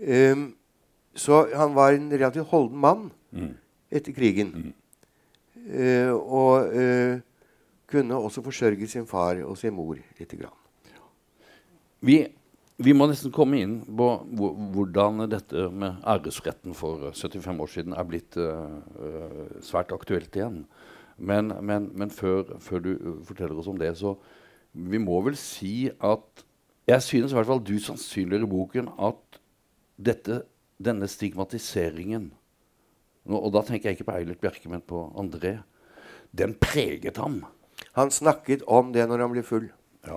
Ehm, så han var en relativt holden mann etter krigen. Eh, og uh, kunne også forsørge sin far og sin mor lite grann. Vi, vi må nesten komme inn på hvordan dette med æresretten for 75 år siden er blitt eh, eh, svært aktuelt igjen. Men, men, men før, før du eh, forteller oss om det, så vi må vel si at Jeg synes i hvert fall du sannsynliggjør i boken at dette, denne stigmatiseringen Og da tenker jeg ikke på Eilert Bjerke, men på André. den preget ham. Han snakket om det når han ble full. Ja.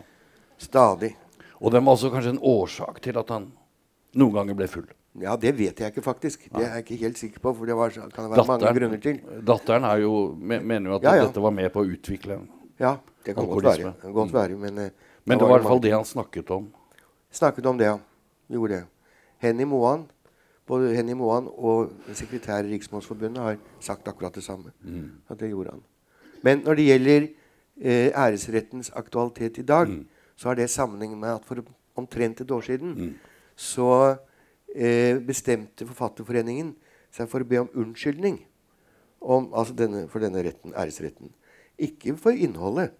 Stadig. Og den var også kanskje en årsak til at han noen ganger ble full. Ja, det vet jeg ikke, faktisk. Det er jeg ikke helt sikker på, for det var, kan det være mange grunner til. datteren er jo, mener jo at Ja, ja. dette var med på å utvikle Ja, det kan godt være. Godt være men eh, Men det var var i hvert fall det han snakket om. Snakket om det, ja. Gjorde det. Henny Moan, både Henny Moan og sekretær i Riksmålsforbundet har sagt akkurat det samme. At det gjorde han. Men når det gjelder eh, æresrettens aktualitet i dag, så har det sammenheng med at for omtrent et år siden så eh, bestemte Forfatterforeningen seg for å be om unnskyldning om, altså denne, for denne retten, æresretten. Ikke for innholdet.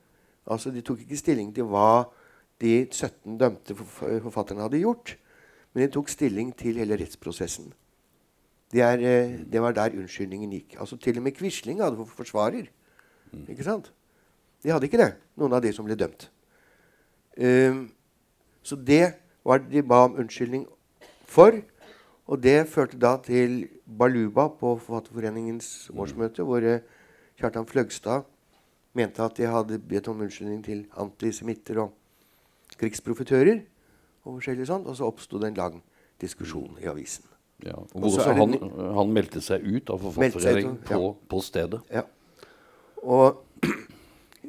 Altså, De tok ikke stilling til hva de 17 dømte forfatterne hadde gjort, men de tok stilling til hele rettsprosessen. Det, er, eh, det var der unnskyldningen gikk. Altså Til og med Quisling hadde for forsvarer. Ikke sant? De hadde ikke det, noen av de som ble dømt. Um, så det var det de ba om unnskyldning for. Og det førte da til baluba på Forfatterforeningens årsmøte, hvor eh, Kjartan Fløgstad mente at de hadde bedt om unnskyldning til antisemitter og krigsprofitører. Og forskjellig sånt, og så oppsto det en lang diskusjon i avisen. Ja. Og hvor også han, han meldte seg ut av Forfatterforeningen ja. på, på stedet. Ja. Og <clears throat>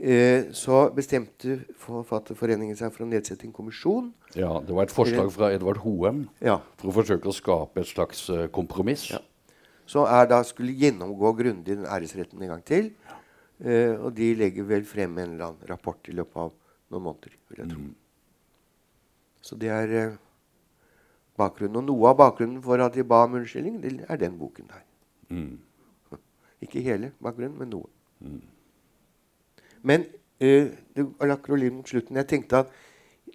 eh, så bestemte Forfatterforeningen seg for å nedsette en kommisjon. Ja, Det var et forslag fra Edvard Hoem Ja. for å forsøke å skape et slags uh, kompromiss. Ja. Så er da skulle gjennomgå grundig den æresretten en gang til. Eh, og de legger vel frem en eller annen rapport i løpet av noen måneder, vil jeg tro. Så det er eh, bakgrunnen. Og noe av bakgrunnen for at de ba om unnskyldning, det er den boken der. Mm. <laughs> Ikke hele bakgrunnen, men noe. Men eh, det var akkurat litt mot slutten. Jeg tenkte at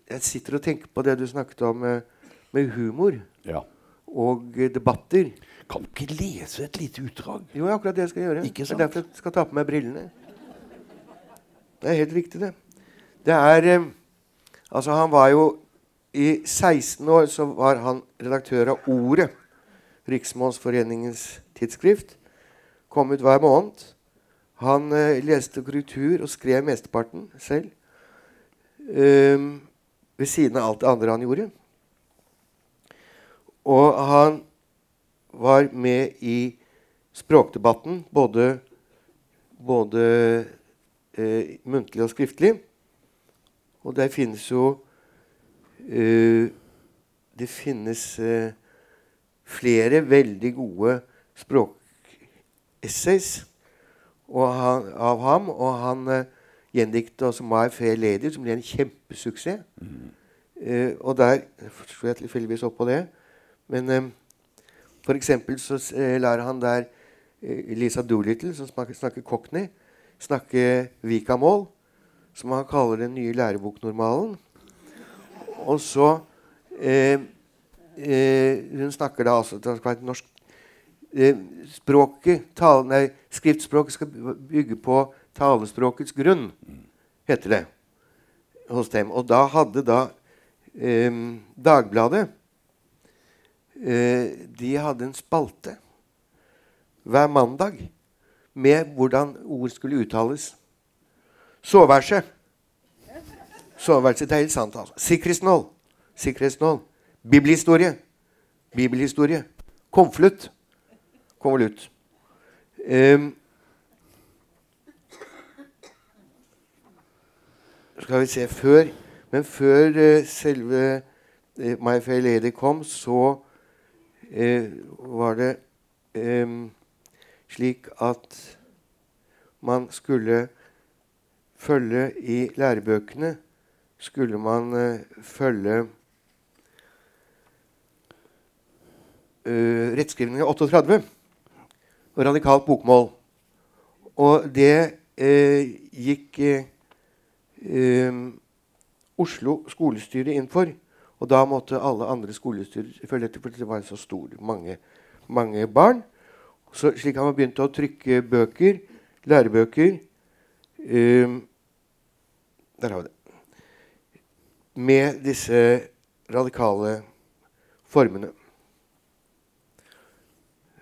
jeg sitter og tenker på det du snakket om eh, med humor Ja. og eh, debatter. Kan du ikke lese et lite utdrag? Jo, akkurat det jeg skal gjøre. Ikke sant? Det er derfor jeg skal ta på meg brillene. Det er helt riktig, det. Det er Altså, han var jo I 16 år så var han redaktør av Ordet, Riksmålsforeningens tidsskrift. Kom ut hver måned. Han eh, leste korrektur og skrev mesteparten selv. Um, ved siden av alt det andre han gjorde. Og han var med i språkdebatten, både, både eh, muntlig og skriftlig. Og der finnes jo Det finnes eh, flere veldig gode språkessays av ham. Og han uh, gjendikta også 'My Fair Lady', som ble en kjempesuksess. Eh, og der slo jeg tilfeldigvis opp på det. Men eh, for eksempel så uh, lar han der uh, Lisa Doolittle, som snakker, snakker cockney, snakke Vikamål, som han kaller den nye læreboknormalen. Og så eh, eh, Hun snakker da altså Det skal være norsk eh, Språket, tale, nei, Skriftspråket skal bygge på talespråkets grunn, heter det hos dem. Og da hadde da eh, Dagbladet eh, De hadde en spalte hver mandag med hvordan ord skulle uttales. Soveværelse. Soveværelse, det er helt sant. altså. Sikkerhetsnål. Sikkerhetsnål. Bibelhistorie. Bibelhistorie. Konvolutt. Konvolutt. Um, skal vi se Før Men før uh, selve uh, My Fair Lady kom, så uh, var det um, slik at man skulle følge i lærebøkene skulle man eh, følge uh, rettskrivningen 38 og radikalt bokmål. Og det eh, gikk Oslo skolestyre inn for. Og da måtte alle andre skolestyrer følge etter, for det var så stor, mange, mange barn. Så, slik har man begynt å trykke bøker, lærebøker um, Der har vi det. Med disse radikale formene.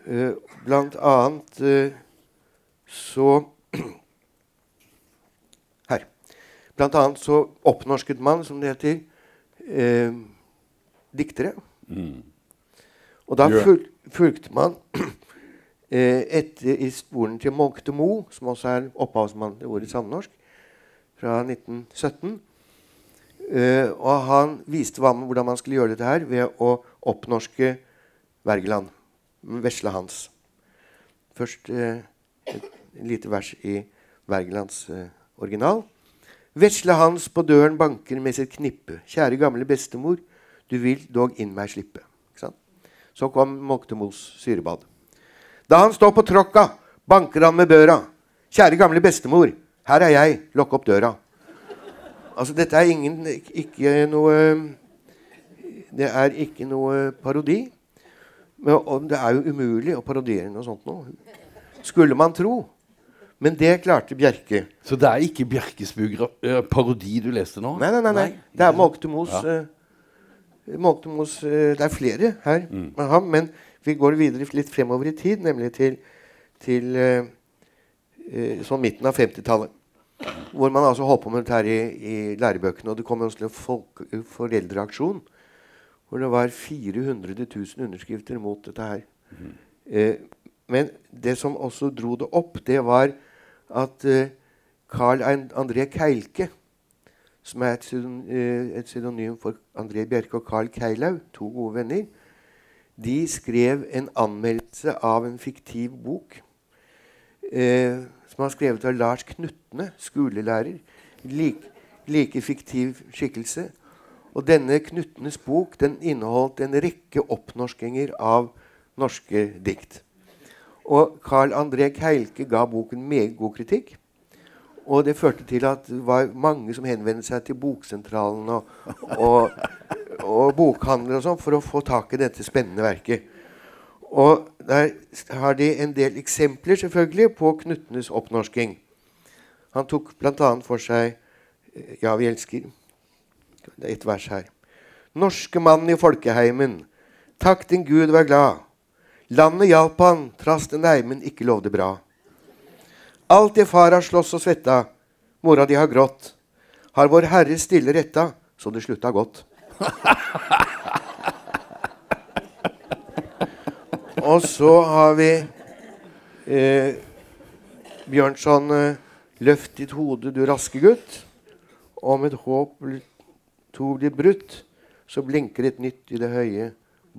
Eh, blant annet så <clears throat> så Blant annet så oppnorsket man, som det heter, eh, diktere. Og da Ja. ful, fulgte man <clears throat> eh, etter i sporene til Molkte Mo, som også er opphavsmann til ordet samnorsk, fra 1917. Eh, og han viste hva, hvordan man skulle gjøre dette her ved å oppnorske Wergeland. Vesle Hans. Først uh, et lite vers i Wergelands uh, original. Vesle Hans på døren banker med sitt knippe. Kjære gamle bestemor, du vil dog inn meg slippe. Så kom Moktemos syrebad. Da han står på tråkka, banker han med børa. Kjære gamle bestemor, her er jeg, lukk opp døra. Altså, dette er ingen, ikke noe Det er ikke noe parodi. Men, og det er jo umulig å parodiere noe sånt nå. Skulle man tro. Men det klarte Bjerke. Så det er ikke Bjerkes eh, parodi du leste nå? Nei, nei, nei. nei. Det er Molktemos Ja. eh, eh, Det er flere her med ham, men vi går videre litt fremover i tid, nemlig til, til sånn midten av 50-tallet. Hvor man altså holdt på med dette her i, i lærebøkene. Og det kom også til en folk, foreldreaksjon hvor det var 400 000 underskrifter mot dette her. Eh, men det som også dro det opp, det var at eh, Carl André Keilke, som er et, eh, et pseudonym for André Bjerke og Carl Keilaug, to gode venner, de skrev en anmeldelse av en fiktiv bok eh, som var skrevet av Lars Knutne, skolelærer. Like, like fiktiv skikkelse. Og denne Knutnes bok den inneholdt en rekke oppnorskinger av norske dikt. Og Carl André Keilke ga boken meget god kritikk. Og det førte til at det var mange som henvendte seg til Boksentralen og, og, og bokhandlere og sånn for å få tak i dette spennende verket. Og der har de en del eksempler selvfølgelig på Knutnes oppnorsking. Han tok bl.a. for seg eh, Ja, vi elsker. Det er et vers her. Norske mann i folkeheimen, takk din Gud vær glad. Landet hjalp han, trass den eimen ikke lovde bra. Alt det far har slåss og svetta, mora di har grått. Har vår Herre stille retta, så det slutta godt. <laughs> og så har vi eh, Bjørnson eh, Løft ditt hode, du raske gutt. Om et håp to blir brutt, så blinker et nytt i det høye,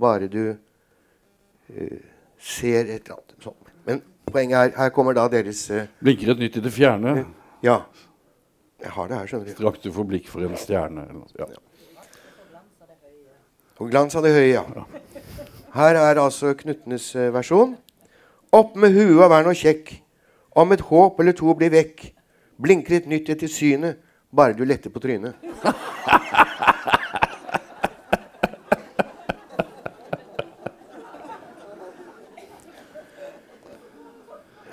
bare du eh, ser et eller annet Sånn. Men poenget er, her kommer da deres eh, Blinker et nytt i det fjerne. Ja. Jeg har det her, skjønner du. Straks du får blikk for en stjerne. Eller noe. Ja. Og glans av det høye, ja. Her er altså Knutnes eh, versjon. Opp med huet og vær nå kjekk. Om et håp eller to blir vekk. Blinker et nytt etter synet, bare du letter på trynet. <laughs>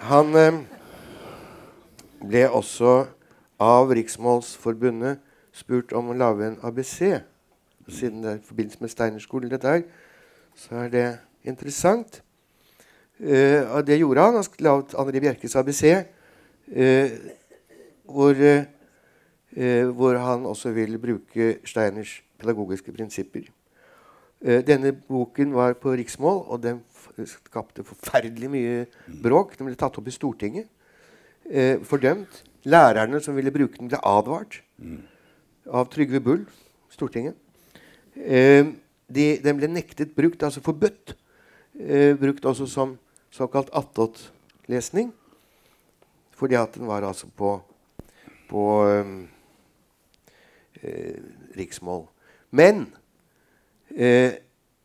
Han eh, ble også av Riksmålsforbundet spurt om å lage en ABC. Siden det er i forbindelse med Steinerskolen, dette her, så er det interessant. Uh, det gjorde han. Han laget André Bjerkes ABC, uh, hvor, uh, eh, hvor han også vil bruke Steiners pedagogiske prinsipper. Eh, denne boken var på riksmål, og den skapte forferdelig mye bråk. Den ble tatt opp i Stortinget. Eh, fordømt. Lærerne som ville bruke den, ble advart av Trygve Bull, Stortinget. Eh, de, den ble nektet brukt, altså forbudt. Eh, brukt også som såkalt attåtlesning. Fordi at den var altså på, på eh, eh, riksmål. Men eh,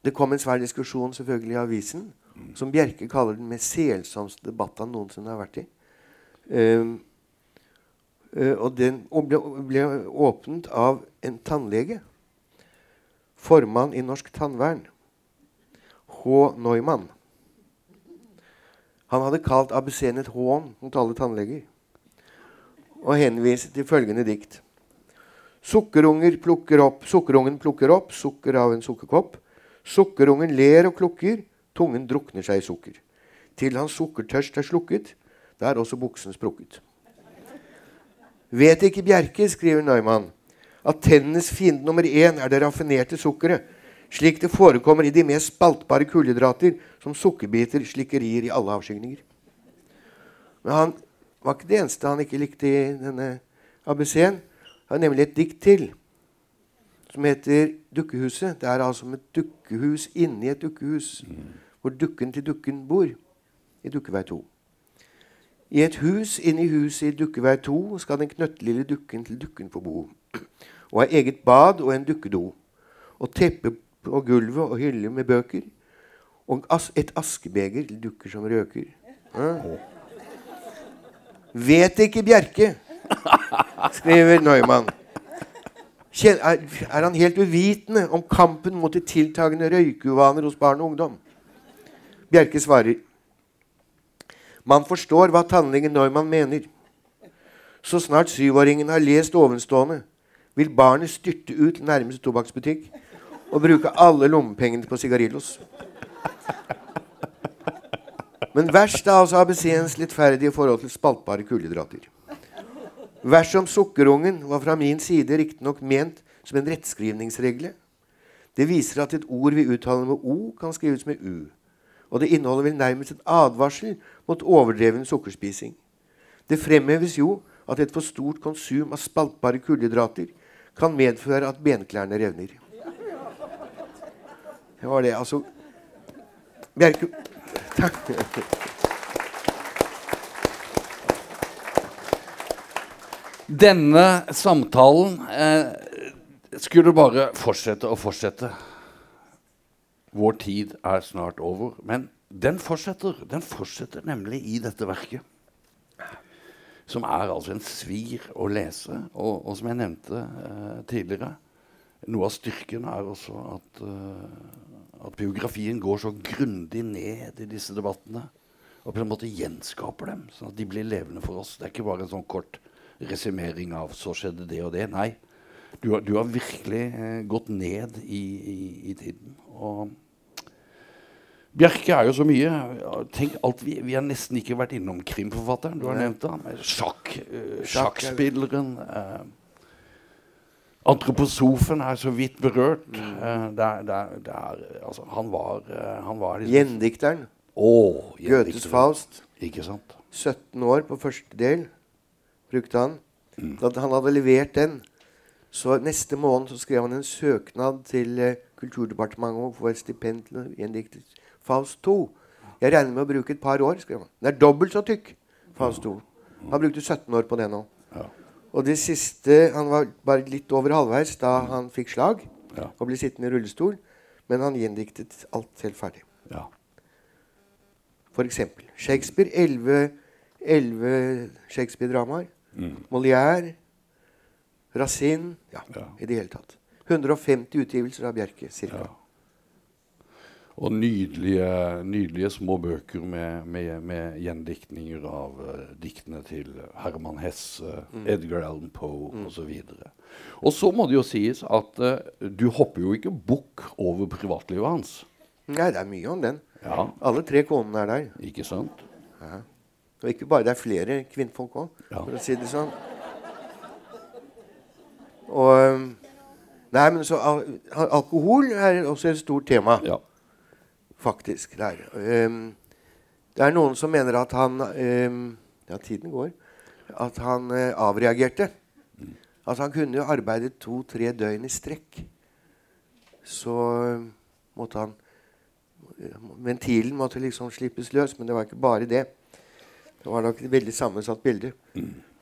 det kom en svær diskusjon selvfølgelig i avisen, som Bjerke kaller den mest selsomste debatten han noensinne har vært i. Eh, eh, og den ble, ble åpnet av en tannlege. Formann i Norsk Tannvern. H. Neumann. Han hadde kalt ABC-en et hån mot alle tannleger. Og henviste til følgende dikt. Sukkerunger plukker opp, Sukkerungen plukker opp sukker av en sukkerkopp. Sukkerungen ler og klukker, tungen drukner seg i sukker. Til hans sukkertørst er slukket, da er også buksen sprukket. Vet ikke Bjerke, skriver Neumann, at tennenes fiende nummer én er det raffinerte sukkeret, slik det forekommer i de mest spaltbare kullhydrater, som sukkerbiter, slikkerier i alle avskygninger. Men han var ikke det eneste han ikke likte i denne ABC-en. Det var nemlig et dikt til som heter 'Dukkehuset'. Det er altså et dukkehus inni et dukkehus, hvor dukken til dukken bor. I Dukkevei 2. I et hus inni huset i Dukkevei 2 skal den knøttlille dukken til dukken få bo. Og har eget bad og en dukkedo. Og teppe på gulvet og hylle med bøker. Og et askebeger til dukker som røker. Ja. Vet ikke Bjerke, skriver Neumann. Er, er han helt uvitende om kampen mot de tiltagende røykeuvaner hos barn og ungdom? Bjerke svarer man forstår hva tannlegen Neumann mener. Så snart syvåringen har lest ovenstående, vil barnet styrte ut nærmeste tobakksbutikk og bruke alle lommepengene på sigarillos. Men verst er altså ABC-ens lettferdige forhold til spaltbare kulhydrater. Vers om sukkerungen var fra min side riktignok ment som en rettskrivningsregle. Det viser at et ord vi uttaler med O, kan skrives med U. Og det inneholder vel nærmest en advarsel mot overdreven sukkerspising. Det fremheves jo at et for stort konsum av spaltbare kullhydrater kan medføre at benklærne revner. Det var det, altså Bjerke Takk. Denne samtalen eh, skulle bare fortsette og fortsette. Vår tid er snart over. Men den fortsetter. Den fortsetter nemlig i dette verket. Som er altså en svir å lese. Og, og som jeg nevnte eh, tidligere, noe av styrken er også at, uh, at biografien går så grundig ned i disse debattene. Og på en måte gjenskaper dem, sånn at de blir levende for oss. Det er ikke bare en sånn kort resumering av 'så skjedde det og det'. Nei. Du har, du har virkelig eh, gått ned i, i, i tiden. Og Bjerke er jo så mye. Tenk alt Vi, vi har nesten ikke vært innom krimforfatteren. Du har nevnt ham. Sjakk, uh, er- sjakkspilleren. Uh, Antroposofen er så vidt berørt. Uh, der, der, det er, det er, altså, han var, eh, han var liksom Gjendikteren. Oh, Goethes. Faust. Ikke sant? 17 år på første del brukte han. Mm. Da han hadde levert den, så neste måned så skrev han en søknad til eh, Kulturdepartementet om å få et stipend til å gjendikte Faust 2. Jeg regner med å bruke et par år, skrev han. Den er dobbelt så tykk, Faust 2. Han brukte 17 år på det nå. Ja. Og det siste Han var bare litt over halvveis da han fikk slag Ja. og ble sittende i rullestol. Men han gjendiktet alt helt ferdig. ja. For eksempel Shakespeare. 11, 11 Shakespeare-dramaer. Mm. Molière. Racine. Ja, Ja. i det hele tatt. 150 utgivelser av Bjerke. Ja. Og nydelige, nydelige små bøker med, med, med gjendiktninger av uh, diktene til Herman Hesse, Edgar Allan Poe Mm. osv. Og så må det jo sies at uh, du hopper jo ikke bukk over privatlivet hans. Nei, det er mye om den. Ja, Alle tre konene er der. ikke sant? Og ikke bare det er flere kvinnfolk òg, Ja. for å si det sånn. Og Nei, men så al alkohol er også et stort tema. Ja. Faktisk. Det er, Ehm, det er noen som mener at han um, Ja, tiden går. At han uh, avreagerte. At Han kunne arbeidet to-tre døgn i strekk. Så eh, måtte han Ventilen måtte liksom slippes løs, men det var ikke bare det. Det var nok et veldig sammensatt bilde.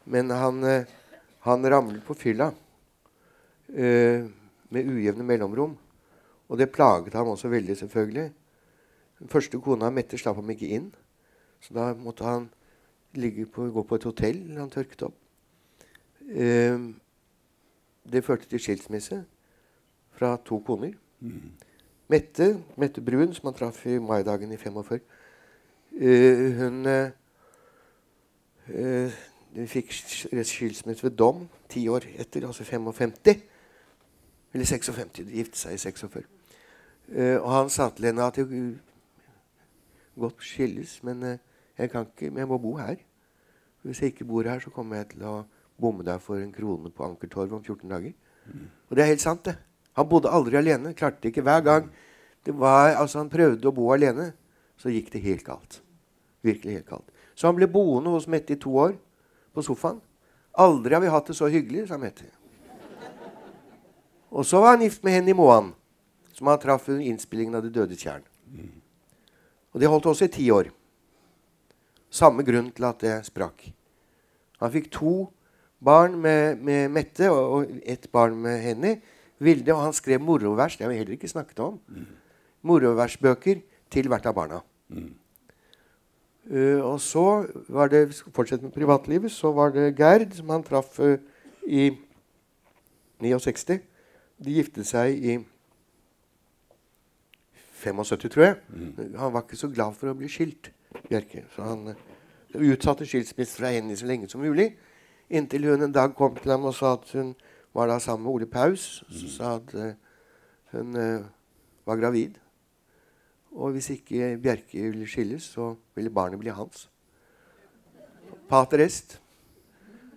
Men han, eh, han ramlet på fylla med ujevne mellomrom. Og det plaget ham også veldig, selvfølgelig. Den første kona, Mette, slapp ham ikke inn. Så da måtte han ligge på, gå på et hotell han tørket opp. Eh, det førte til skilsmisse fra to koner. Mette, Mette Brun, som han traff i maidagen i 45, eh, hun eh, eh, fikk skilsmisse ved dom ti år etter, altså 55. Eller 56. De giftet seg i 46. Eh, og han sa til henne at godt skilles, men eh, jeg kan ikke, men jeg må bo her. Hvis jeg ikke bor her, så kommer jeg til å bomme deg for en krone på Ankertorvet om 14 dager. Og det er helt sant, det. Han bodde aldri alene. Klarte det ikke. Hver gang det var, altså han prøvde å bo alene, så gikk det helt galt. Virkelig helt galt. Så han ble boende hos Mette i to år på sofaen. Aldri har vi hatt det så hyggelig, sa Mette. Og så var han gift med Henny Moan, som han traff under innspillingen av Det døde tjern. Og det holdt også i ti år. Samme grunn til at det sprakk. Han fikk to barn med, med Mette og, og ett barn med Henny. Vilde, og han skrev morovers. Det har vi heller ikke snakket om. Moroversbøker til hvert av barna. Uh, og så var det Fortsett med privatlivet. Så var det Gerd, som han traff uh, i 69. De giftet seg i 75, tror jeg. Han var ikke så glad for å bli skilt, Bjerke. Så han uh, utsatte skilsmisse fra henne så lenge som mulig. Inntil hun en dag kom til ham og sa at hun var da sammen med Ole Paus. Så sa at hun var gravid. Og hvis ikke Bjerke ville skilles, så ville barnet bli hans. Pater est.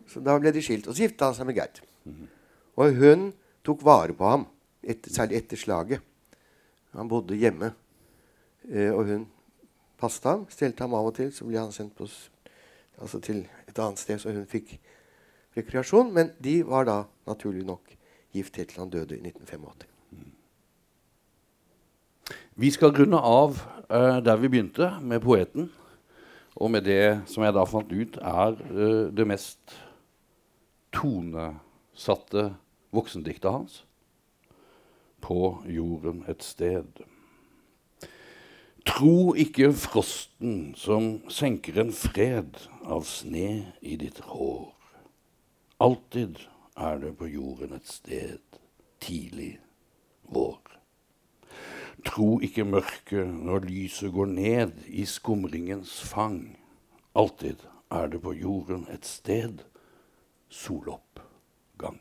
Så da ble de skilt. Og så gifta han seg med Gerd. Og hun tok vare på ham, etter, særlig etter slaget. Han bodde hjemme. Eh, og hun passet ham, stelte ham av og til. Så ble han sendt på, altså til et annet sted, så hun fikk rekreasjon. Men de var da naturlig nok gift helt til han døde i 1985. Vi skal grunne av uh, der vi begynte, med poeten. Og med det som jeg da fant ut, er uh, det mest tonesatte voksendiktet hans. På jorden et sted. Tro ikke frosten som senker en fred av sne i ditt hår. Alltid er det på jorden et sted, tidlig vår. Tro ikke mørket når lyset går ned i skumringens fang. Alltid er det på jorden et sted, soloppgang.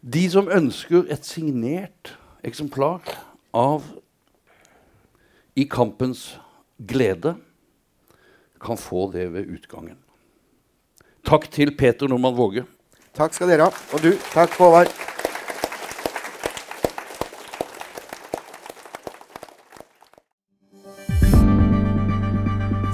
De som ønsker et signert eksemplar av I kampens glede, kan få det ved utgangen. Takk til Peter Normann Våge. Takk skal dere ha. Og du, takk Håvard.